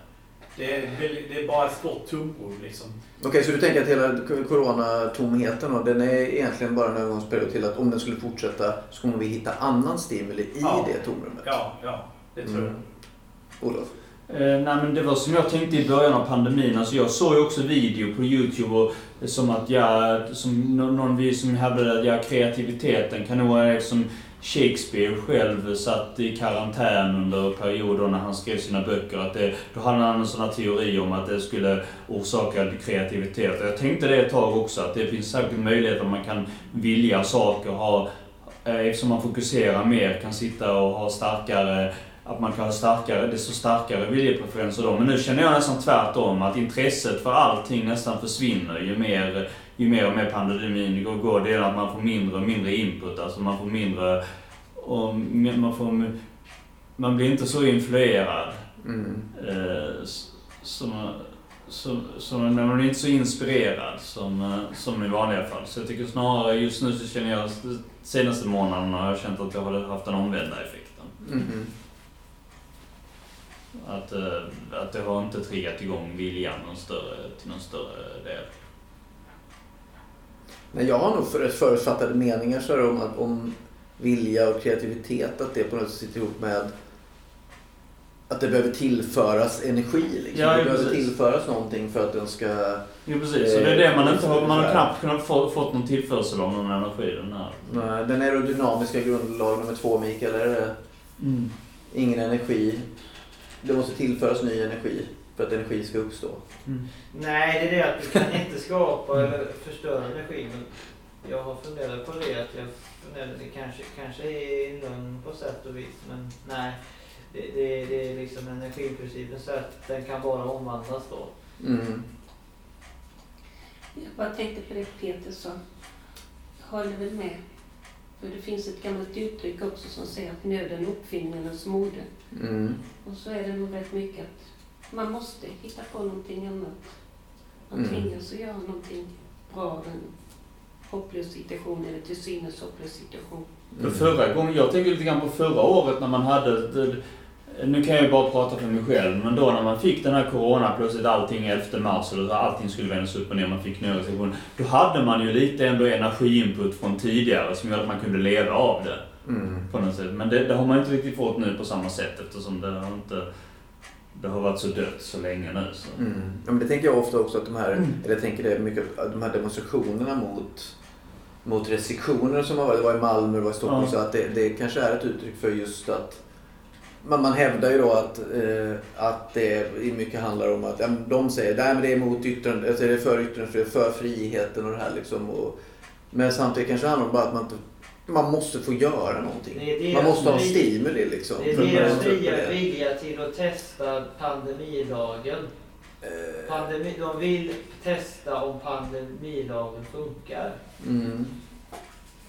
Det är, väl- det är bara ett stort tomrum liksom. Okej, så du tänker att hela coronatomheten då, den är egentligen bara en övergångsperiod till att om den skulle fortsätta så kommer vi hitta annan stimuli i Ja. det tomrummet? Ja, ja. Det tror Mm. jag. Olof? Eh, nej men det var som jag tänkte i början av pandemin. Alltså jag såg ju också video på Youtube och som att jag, som nå- någon vi som hävdade att ja, kreativiteten kan nog vara som Shakespeare själv satt i karantän under perioder när han skrev sina böcker. Att det, då hade han en sån här teori om att det skulle orsaka kreativitet. Och jag tänkte det ett tag också, att det finns säkert möjlighet att man kan vilja saker, ha, eh, eftersom man fokuserar mer, kan sitta och ha starkare att man kan ha starkare, desto starkare viljepreferenser då. Men nu känner jag nästan tvärtom, att intresset för allting nästan försvinner ju mer, ju mer och mer pandemin går. går det är att man får mindre och mindre input, alltså man får mindre och man får, man blir inte så influerad. Mm. Eh, som, som, som, när man är inte så inspirerad som, eh, som i vanliga fall. Så jag tycker snarare, just nu så känner jag, senaste månaderna har jag känt att jag har haft den omvända effekten. Mhm. Att, eh, att det har inte triggat igång viljan någon större, till någon större del. Men jag har nog för, förutfattade meningar så här om, att, om vilja och kreativitet, att det på något sätt sitter ihop med att det behöver tillföras energi. Liksom. Ja, det behöver precis. tillföras någonting för att den ska... Ja, precis. Så det är det man inte har, man har knappt kunnat få, fått någon tillförsel av någon energi den här. Nej, Den aerodynamiska grundlag nummer två, Mikael, är det Mm. ingen energi. Det måste tillföras ny energi för att energi ska uppstå. Nej, det är det att du kan inte skapa eller förstöra energi. Men jag har funderat på det. Att jag funderar, det kanske, kanske är en lögn på sätt och vis. Men nej, det, det, det är liksom energiprincipen så att den kan bara omvandlas då. Mm. Jag bara tänkte på det Peter sa. Håller väl med. För det finns ett gammalt uttryck också som säger att nöden är uppfinningarnas moder. Mm. Och så är det nog rätt mycket att man måste hitta på någonting annat. Man Mm. tvingas att göra någonting bra av en hopplös situation eller till synes hopplös situation. För förra gången, jag tänker lite grann på förra året när man hade... Det, nu kan jag ju bara prata för mig själv, men då när man fick den här corona, plötsligt allting 11 mars, och allting skulle vändas upp och ner, man fick nya restriktioner. Då hade man ju lite ändå energiinput från tidigare som gjorde att man kunde leva av det. Mm. På något sätt. Men det, det har man inte riktigt fått nu på samma sätt eftersom det har inte... Det har varit så dött så länge nu. Så. Mm. Ja, men det tänker jag ofta också att de här, Mm. eller jag tänker det mycket, att de här demonstrationerna mot, mot restriktioner som har varit, det var i Malmö, det var i Stockholm, Ja. så att det, det kanske är ett uttryck för just att man, man hävdar ju då att, eh, att det i mycket handlar om att ja, de säger att det är emot yttrande, alltså det är för yttrandefrihet, för friheten och det här liksom. Och, men samtidigt kanske det handlar om bara att man inte, man måste få göra någonting. Man måste ha stimuli liksom. Det är deras fria vilja till att testa pandemilagen. Eh, Pandemi, de vill testa om pandemilagen funkar. Mm.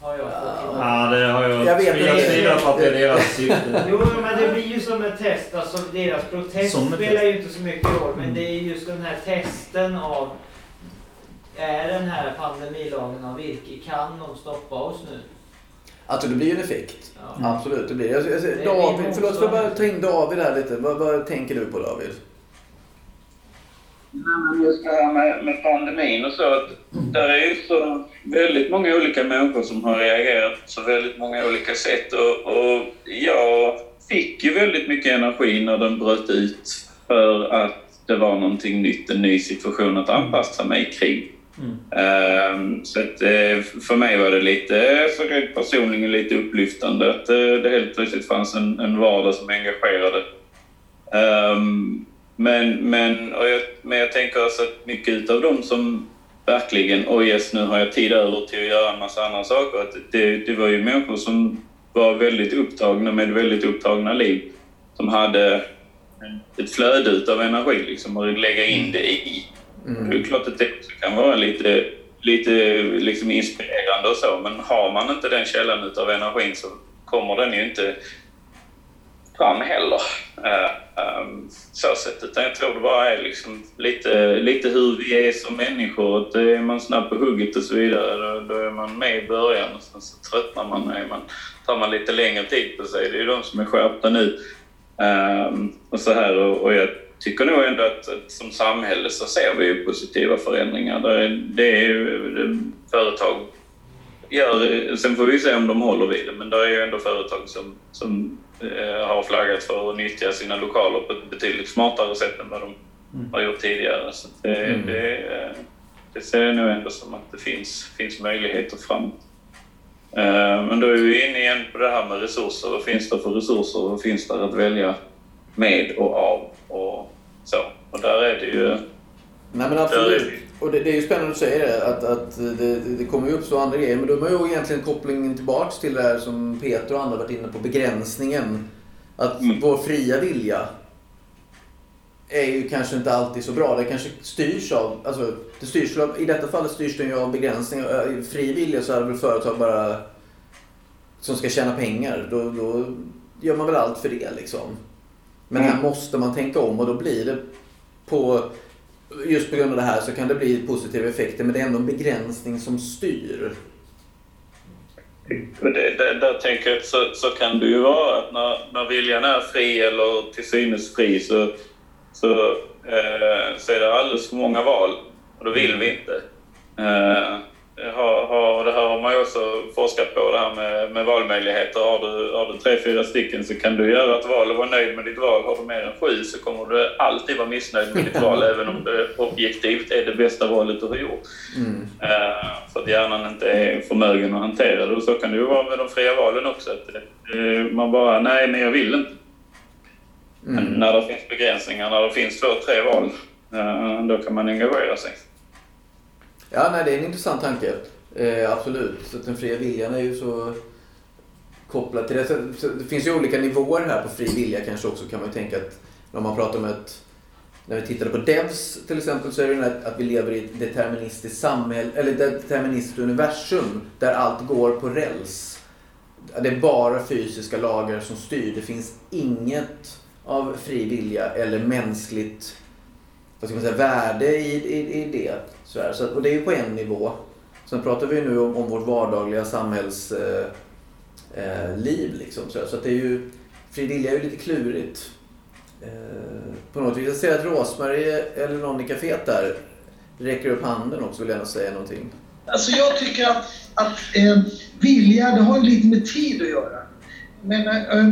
Har jag fått Ja. det har jag... Jag vet inte. att det är deras syfte. Jo, men det blir ju som ett test. Alltså deras protest Som spelar test. ju inte så mycket roll. Men det är just den här testen av är den här pandemilagen av virke? Kan de stoppa oss nu? Alltså det blir ju en effekt. Ja. Absolut, det blir jag, jag, Det David, förlåt, får jag bara ta in David här lite. Vad, vad tänker du på David? Nej, men just det här med, med pandemin och så. Att där är ju så väldigt många olika människor som har reagerat på så väldigt många olika sätt. Och, och jag fick ju väldigt mycket energi när den bröt ut för att det var någonting nytt, en ny situation att anpassa mig kring. Mm. Ehm, Så att, eh, för mig var det lite, rent personligen, lite upplyftande att eh, det helt plötsligt fanns en, en vardag som engagerade. Ehm, men, men, och jag, men jag tänker alltså att mycket av dem som verkligen, oj yes, nu har jag tid över till att göra en massa andra saker. Att det, det var ju människor som var väldigt upptagna med väldigt upptagna liv. Som hade ett flöde utav energi liksom att lägga in det i. Mm. Det är klart att det också kan vara lite, lite liksom inspirerande och så, men har man inte den källan utav energin så kommer den ju inte fram heller. Uh, um, så sätt. Utan jag tror det bara är liksom lite, lite hur vi är som människor. Att är man snabb på hugget och så vidare, då, då är man med i början och sen så tröttnar man. Är man tar man lite längre tid på sig. Det är ju de som är skärpta nu. Um, och så här och, och jag tycker nog ändå att, att som samhälle så ser vi ju positiva förändringar. Det är, det är ju företag gör, sen får vi se om de håller vid det, men det är ju ändå företag som, som eh, har flaggat för att nyttja sina lokaler på ett betydligt smartare sätt än vad de Mm. har gjort tidigare. Så det, Mm. det, eh, det ser jag nog ändå som att det finns, finns möjligheter framåt. Eh, Men då är vi inne igen på det här med resurser. Vad finns det för resurser? Vad finns det att välja med och av och så? Och där är det ju... Nej men absolut. Och det, det är ju spännande att säga det, att, att det, det kommer ju uppstå andra grejer. Men då är ju egentligen kopplingen tillbaks till det här som Peter och andra varit inne på, begränsningen. Att Mm. vår fria vilja är ju kanske inte alltid så bra. Det kanske styrs av, alltså det styrs av, i detta fallet styrs den ju av begränsningar. Fri vilja så är det väl företag bara som ska tjäna pengar. Då, då gör man väl allt för det liksom. Men här Mm. måste man tänka om och då blir det på just på grund av det här så kan det bli positiva effekter men det är ändå en begränsning som styr. Det, det, där tänker jag så, så kan det ju vara att när, när viljan är fri eller till synes fri så, så, eh, så är det alldeles för många val och då vill vi inte. Eh, har, har, det här har man ju också forskat på, det här med, med valmöjligheter. Har du, har du tre, fyra stycken så kan du göra ett val och vara nöjd med ditt val. Har du mer än sju så kommer du alltid vara missnöjd med ditt val, även om det objektivt är det bästa valet du har gjort. Mm. Uh, för att hjärnan inte är förmögen att hantera det. Och så kan det ju vara med de fria valen också. Att, uh, man bara, nej men jag vill inte. Mm. Men när det finns begränsningar, när det finns två, tre val, uh, då kan man engagera sig. Ja, nej, det är en intressant tanke. Eh, absolut. Så att den fria viljan är ju så kopplad till det. Så, så det finns ju olika nivåer här på fri vilja kanske också kan man ju tänka att när man pratar om ett när vi tittade på Devs till exempel så är det ju att, att vi lever i ett deterministiskt samhälle, eller deterministiskt universum där allt går på räls. Det är bara fysiska lagar som styr. Det finns inget av fri vilja eller mänskligt vad ska man säga, värde i, i, i det. Så, här. så och det är ju på en nivå. Sen pratar vi nu om, om vårt vardagliga samhällsliv. Eh, eh, liv, liksom, så, så att det är ju, fri vilja är ju lite klurigt. Eh, på något vis. Jag ser att Rosmarie eller någon i kaféet där räcker upp handen också vill gärna säga någonting. Alltså jag tycker att, att eh, vilja, det har ju lite med tid att göra. Men eh, eh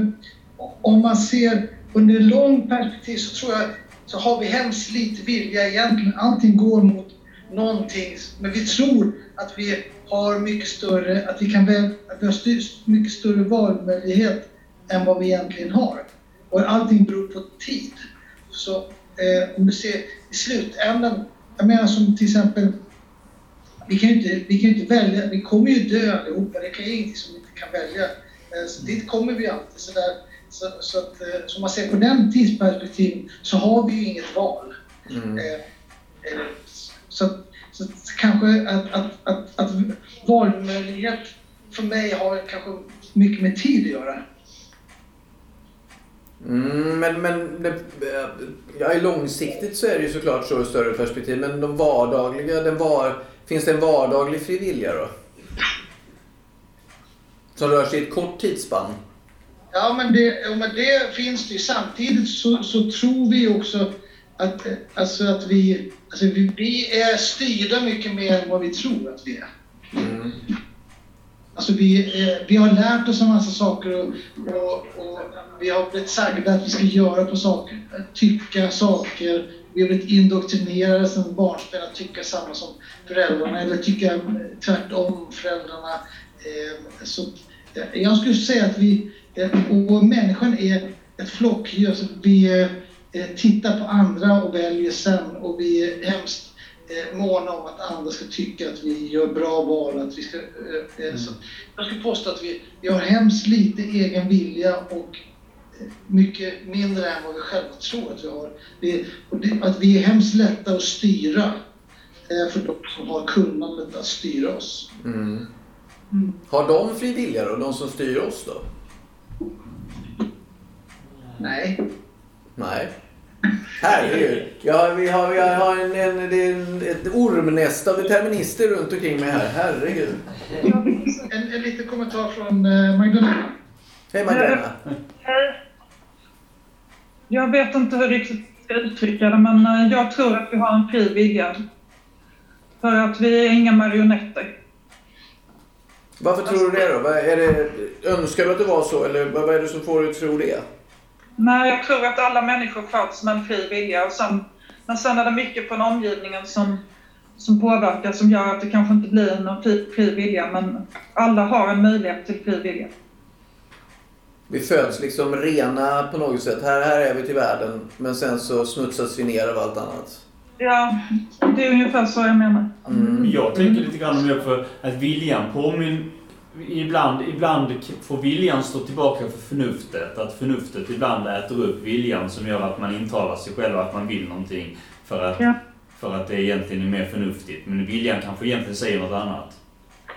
om man ser under lång perspektiv så tror jag så har vi hemskt lite vilja egentligen. Allting går mot någonting. Men vi tror att vi har mycket större, att vi kan att vi har mycket större valmöjlighet än vad vi egentligen har. Och allting beror på tid. Så eh, om du ser i slutändan, jag menar som till exempel, vi kan ju inte, vi kan inte välja, vi kommer ju dö allihopa, det är ingenting som vi inte kan välja. Eh, så dit kommer vi alltid. Så, där, så, så att, eh, så om man ser på den tidsperspektiven så har vi ju inget val. Mm. Eh, eh så, så, kanske att, att, att, att valmöjlighet för mig har kanske mycket med tid att göra. Mm, men men det, ja, långsiktigt så är det ju såklart så i större perspektiv. Men de vardagliga, den var, finns det en vardaglig frivilliga då? Som rör sig i ett kort tidsspann? Ja, men det, men det finns det ju. Samtidigt så, så tror vi också att, alltså att vi, alltså vi, vi är styrda mycket mer än vad vi tror att vi är. Mm. Alltså vi, eh, vi har lärt oss en massa saker och, och, och vi har blivit sagda att vi ska göra på saker, tycka saker. Vi har blivit indoktrinerade som barnsben att tycka samma som föräldrarna eller tycka eh, tvärtom föräldrarna. Ehm, eh, så jag skulle säga att vi, eh, och människan är ett flockdjur. Vi tittar på andra och väljer sen och vi är hemskt eh, måna om att andra ska tycka att vi gör bra val. Att vi ska, eh, eh mm. så jag skulle påstå att vi, vi har hemskt lite egen vilja och eh, mycket mindre än vad vi själva tror att vi har. Vi, det, att vi är hemskt lätta att styra eh, för de som har kunnandet att styra oss. Mm. Mm. Har de fri vilja då, de som styr oss då? Nej. Nej. Herregud. Ja, vi har, vi har en, en, en, ett ormnäste av determinister runt omkring mig här. Herregud. En, en liten kommentar från eh, Magdalena. Hej Magdalena. Hej. Jag vet inte hur riktigt ska uttrycka det, men eh, jag tror att vi har en fri vilja. För att vi är inga marionetter. Varför tror du det då? Är det, önskar du att det var så eller vad är det som får dig att tro det? Nej, jag tror att alla människor föds med en fri vilja. Och sen, men sen är det mycket från omgivningen som, som påverkar, som gör att det kanske inte blir någon fri, fri vilja. Men alla har en möjlighet till fri vilja. Vi föds liksom rena på något sätt. Här, här är vi till världen, men sen så smutsas vi ner av allt annat. Ja, det är ungefär så jag menar. Mm. Jag tänker lite grann om det för att viljan påminner ibland, ibland får viljan stå tillbaka för förnuftet. Att förnuftet ibland äter upp viljan som gör att man intalar sig själv att man vill någonting. För att, ja. för att det egentligen är mer förnuftigt. Men viljan kanske egentligen säger något annat.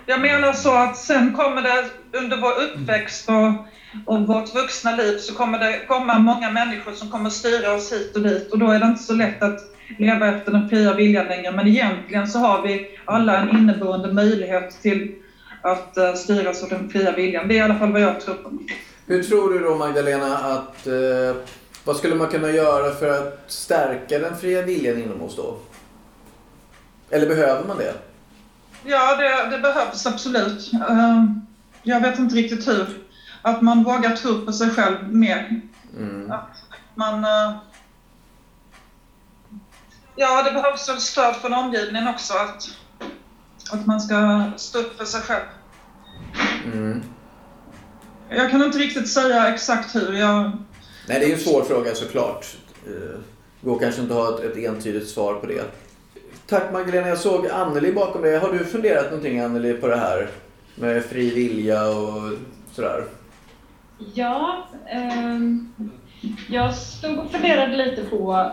Jag menar så att sen kommer det under vår uppväxt och, och vårt vuxna liv så kommer det komma många människor som kommer styra oss hit och dit. Och då är det inte så lätt att leva efter den fria viljan längre. Men egentligen så har vi alla en inneboende möjlighet till att uh, styras av den fria viljan. Det är i alla fall vad jag tror på. Hur tror du då Magdalena att uh, vad skulle man kunna göra för att stärka den fria viljan inom oss då? Eller behöver man det? Ja, det, det behövs absolut. Eh, Jag vet inte riktigt hur. Att man vågar tro på sig själv mer. Mm. Man... eh, Ja, det behövs stöd från omgivningen också. Att, att man ska stå upp för sig själv. Mm. Jag kan inte riktigt säga exakt hur. Jag, Nej, det är ju en svår fråga såklart. Eh, går kanske inte att ha ett, ett entydigt svar på det. Tack Magdalena, jag såg Anneli bakom dig. Har du funderat någonting Anneli på det här med fri vilja och sådär? Ja, ehm, jag stod och funderade lite på...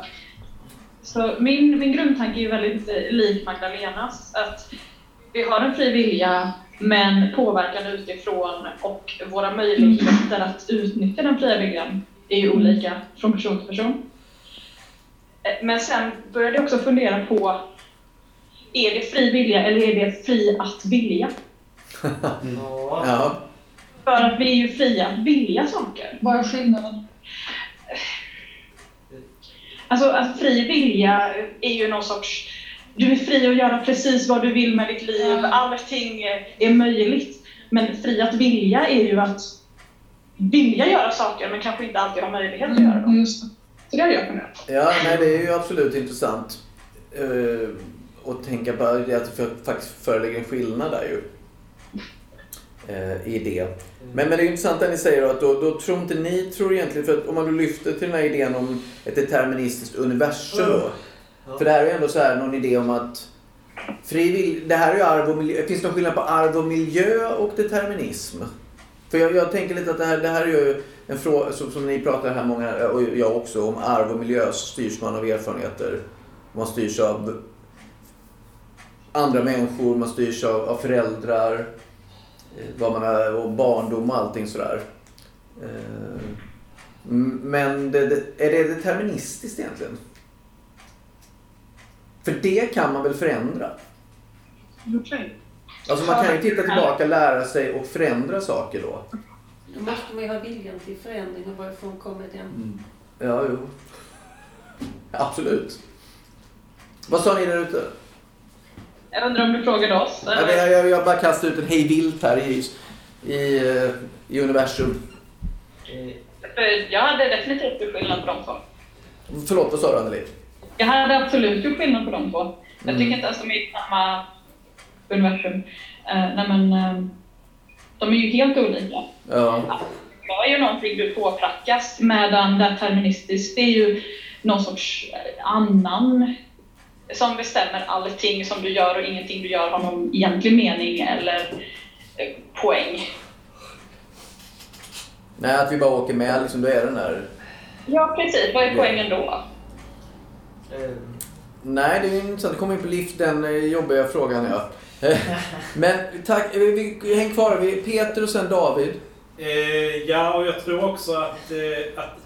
Så min, min grundtanke är ju väldigt eh, lik Magdalenas. Att vi har en fri vilja, men påverkan utifrån och våra möjligheter att utnyttja den fria viljan är ju olika från person till person. Eh, Men sen började jag också fundera på, är det fri vilja eller är det fri att vilja? Ja. Ja. För att vi är ju fria att vilja saker. vad är skillnaden? Alltså att fri vilja är ju någon sorts... Du är fri att göra precis vad du vill med ditt liv. Allting är möjligt. Men fri att vilja är ju att vilja göra saker men kanske inte alltid ha möjlighet att göra dem. Mm, just det. Så det har jag funderat. Ja, nej, det är ju absolut intressant. Uh, att tänka på att det faktiskt föreligger en skillnad där ju. eh, i det. Men, men det är intressant det ni säger då, att då, då tror inte ni, tror egentligen, för att om man lyfter till den här idén om ett deterministiskt universum då. Ja. För det här är ju ändå så här någon idé om att frivill, det här är ju arv och miljö. Finns det någon skillnad på arv och miljö och determinism? För jag, jag tänker lite att det här, det här är ju en fråga som, som ni pratar här många, och jag också, om arv och miljö så styrs man av erfarenheter. Man styrs av andra människor, man styrs av, av föräldrar, eh, vad man är, och barndom och allting sådär. Eh, men det, det, är det deterministiskt egentligen? För det kan man väl förändra? Okej. Alltså man kan ju titta tillbaka, lära sig och förändra saker då. Då måste man ju ha viljan till förändring och varifrån kommer den? Ja, jo. Absolut. Vad sa ni där ute? Jag undrar om du frågade oss? Men Jag, jag, jag bara kastar ut en hej vilt här i, i, eh, i universum. Eh, För jag hade definitivt gjort skillnad på de två. Förlåt, vad sa du Anneli? Jag hade absolut gjort skillnad på de två. Jag Mm. tycker inte ens de är i samma universum. Uh, nej men, eh, de är ju helt olika. Ja. Det är ju någonting du påprackas medan deterministiskt det är ju någon sorts eh, annan som bestämmer allting som du gör och ingenting du gör har någon egentlig mening eller poäng. Nej, att vi bara åker med liksom, då är den där. Ja precis, vad är poängen då? Eh, Nej, det är ju intressant. Det kommer in på lift, den jobbiga frågan ja. Men tack, vi, vi, häng kvar. Vi, Peter och sen David. Eh, ja, och jag tror också att, eh, att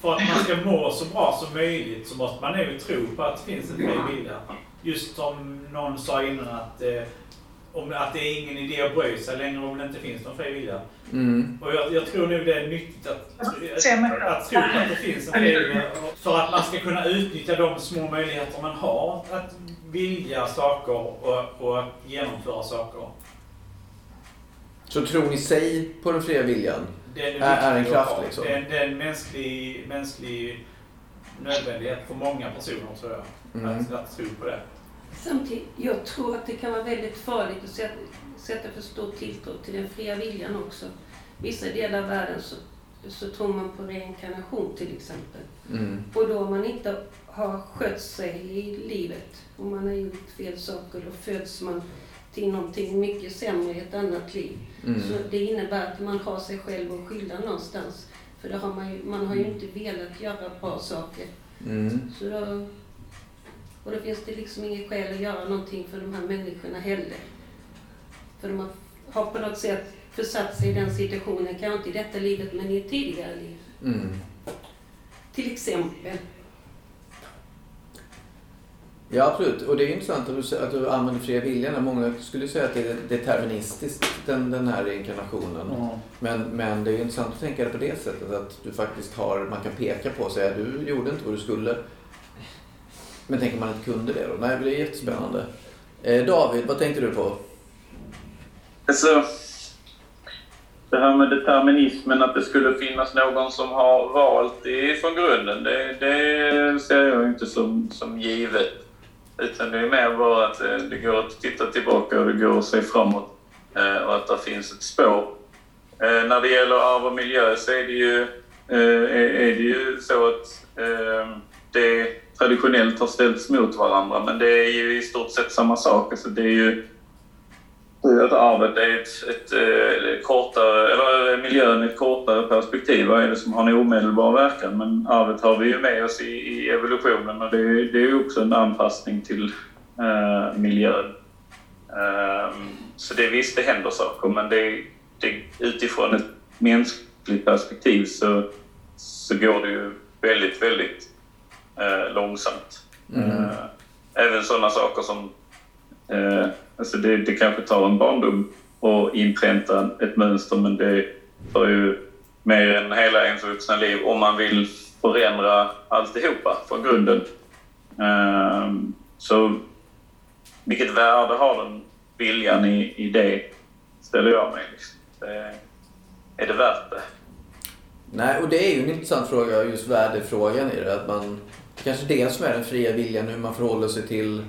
för att man ska må så bra som möjligt så måste man nog tro på att det finns en fri vilja. Just som någon sa innan att, eh, om, att det är ingen idé att bry sig längre om det inte finns någon fri vilja. Mm. Och jag, jag tror nog det är nyttigt att, att, att tro att det finns en fri vilja. För att man ska kunna utnyttja de små möjligheter man har att vilja saker och, och genomföra saker. Så tror ni sig på den fria viljan? Det är, Är- en kraft, liksom. Det är, det är en mänsklig, mänsklig nödvändighet för många personer tror jag. Mm. Att, att tro på det. Samtidigt, jag tror att det kan vara väldigt farligt att sätta, sätta för stor tilltro till den fria viljan också. Vissa delar av världen så, så tror man på reinkarnation till exempel. Mm. Och då om man inte har skött sig i livet, om man har gjort fel saker, då föds man till någonting mycket sämre i ett annat liv. Mm. Så det innebär att man har sig själv att skylla någonstans. För det har man, ju, man har ju inte velat göra bra saker. Mm. Så då, och då finns det liksom inget skäl att göra någonting för de här människorna heller. För de har, har på något sätt försatt sig i den situationen, kanske inte i detta livet men i ett tidigare liv. Mm. Till exempel. Ja, absolut. Och det är intressant att du, att du använder fria viljan. Många skulle säga att det är deterministiskt, den, den här reinkarnationen. Men, men det är intressant att tänka det på det sättet. Att du faktiskt har, man kan peka på och säga du gjorde inte vad du skulle. Men tänk om man inte kunde det då? Nej, det är jättespännande. Eh, David, vad tänkte du på? Alltså, det här med determinismen, att det skulle finnas någon som har valt det från grunden, det, det ser jag inte som, som givet. Utan det är mer bara att eh, det går att titta tillbaka och det går att se framåt eh, och att det finns ett spår. Eh, när det gäller arv och miljö så är det ju, är det ju så att det traditionellt har ställts mot varandra men det är ju i stort sett samma sak. Alltså det är ju att arvet är ett, ett, eh, ett, kortare, eller eh, miljön i ett kortare perspektiv. Vad är det som har en omedelbar verkan? Men arvet har vi ju med oss i, i evolutionen och det, det är ju också en anpassning till eh, miljön. Uh, så det visst, det händer saker men det, det, utifrån ett mänskligt perspektiv så, så går det ju väldigt, väldigt uh, långsamt. Mm. även sådana saker som Alltså det, det kanske tar en barndom att inpränta ett mönster men det tar ju mer än hela ens vuxna liv om man vill förändra alltihopa från grunden. Um, så vilket värde har den viljan i, i det, ställer jag mig. Liksom. Det, är det värt det? Nej, och det är ju en intressant fråga, just värdefrågan i det. Att man, kanske det som är den fria viljan, hur man förhåller sig till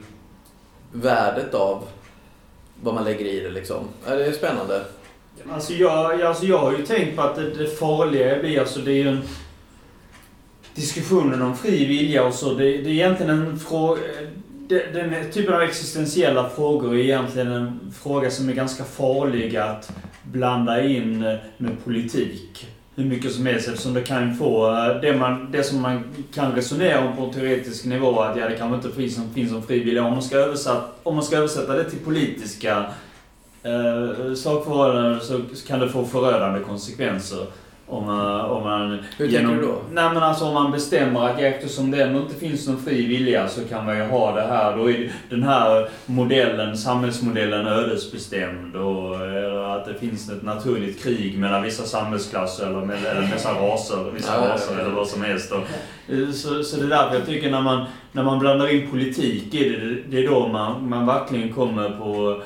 värdet av vad man lägger i det liksom. Det är spännande. Alltså jag, alltså jag har ju tänkt på att det, det farliga blir, alltså det är ju en... Diskussionen om fri vilja och så, det, det är egentligen en fråga... Den typen av existentiella frågor är egentligen en fråga som är ganska farlig att blanda in eh, med politik hur mycket som helst eftersom det kan få eh, det, man, det som man kan resonera om på en teoretisk nivå att ja, det kanske inte finns som, finns som frivilliga. Om man ska översätta, om man ska översätta det till politiska eh, sakförhållanden så kan det få förödande konsekvenser. Om man, om man Hur genom, tänker du då? Nej men alltså om man bestämmer att eftersom det ändå inte finns någon fri vilja så kan man ju ha det här. Då är den här modellen, samhällsmodellen ödesbestämd. Och, eller att det finns ett naturligt krig mellan vissa samhällsklasser eller, med, eller vissa raser, vissa ja, raser eller vad som helst. Och, så, så det är därför jag tycker när man, när man blandar in politik, är det, det är då man, man verkligen kommer på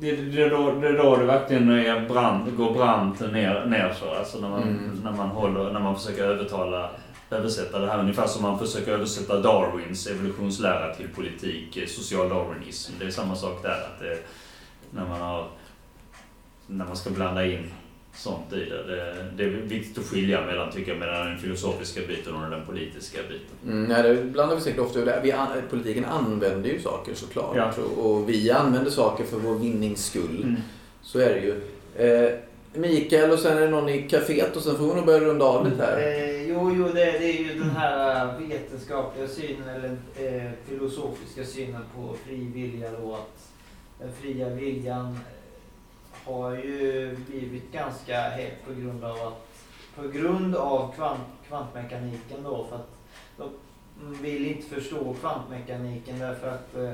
det, det, är då, det är då det verkligen är brand, går brant ner, ner så. Alltså när man, mm. när man håller, när man försöker övertala översätta det här ungefär som man försöker översätta Darwins evolutionslära till politik, eh, social darwinism. Det är samma sak där. Att det, när, man har, när man ska blanda in sånt i det. det. det. är viktigt att skilja mellan, tycker jag, mellan den filosofiska biten och den politiska biten. Mm, nej, det blandar vi säkert ofta ur. Vi, politiken använder ju saker såklart. Ja. Och vi använder saker för vår vinnings skull. Mm. Så är det ju. Eh, Mikael och sen är det någon i kaféet och sen får vi nog börja runda av lite här. Eh, jo, jo det, det, är ju den här vetenskapliga synen eller eh, filosofiska synen på fri vilja då. Att den fria viljan eh, har ju blivit ganska het på grund av att på grund av kvant, kvantmekaniken då för att de vill inte förstå kvantmekaniken därför att eh,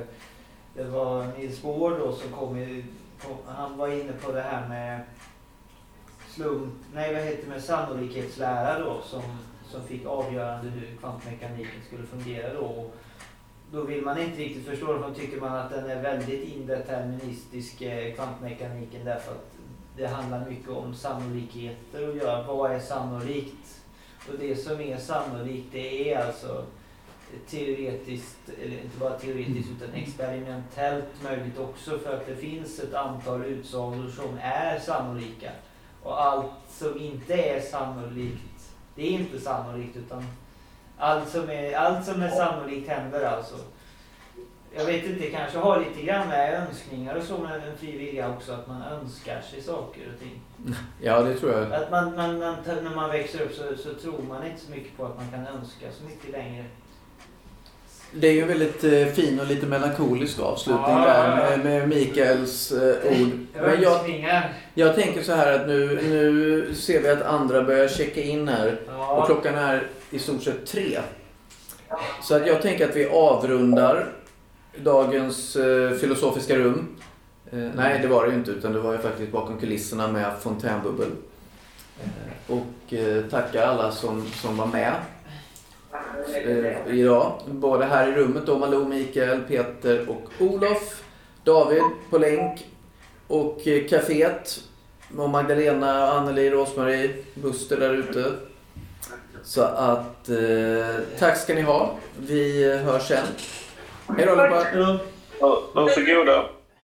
det var Niels Bohr då som kom i, han var inne på det här med slump, nej vad heter det, med sannolikhetslära då som, som fick avgörande hur kvantmekaniken skulle fungera då då vill man inte riktigt förstå det, för tycker man att den är väldigt indeterministisk, eh, kvantmekaniken, därför att det handlar mycket om sannolikheter och göra. Vad är sannolikt? Och det som är sannolikt, det är alltså teoretiskt, eller inte bara teoretiskt utan experimentellt möjligt också för att det finns ett antal utsagor som är sannolika. Och allt som inte är sannolikt, det är inte sannolikt utan allt som är, allt som är sannolikt händer alltså. Jag vet inte, det kanske har lite grann med önskningar och så med en fri vilja också, att man önskar sig saker och ting. Ja, det tror jag. Att man, man, man när man växer upp så, så tror man inte så mycket på att man kan önska så mycket längre. Det är ju en väldigt eh, fin och lite melankolisk avslutning ja, där med, med Mikaels eh, ord. Men jag, jag tänker så här att nu, nu ser vi att andra börjar checka in här. Och klockan är i stort sett tre. Så att jag tänker att vi avrundar dagens eh, filosofiska rum. Eh, nej, det var det ju inte utan det var ju faktiskt bakom kulisserna med fontänbubbel. Eh, och eh, tackar alla som, som var med. eh, idag. Både här i rummet då, Malou, Mikael, Peter och Olof. David på länk. Och eh, kaféet. Och Magdalena, Anneli, Rosmarie, Buster där ute. Så att eh, tack ska ni ha. Vi eh, hörs sen. Hej då allihopa. Ja, Varsågoda.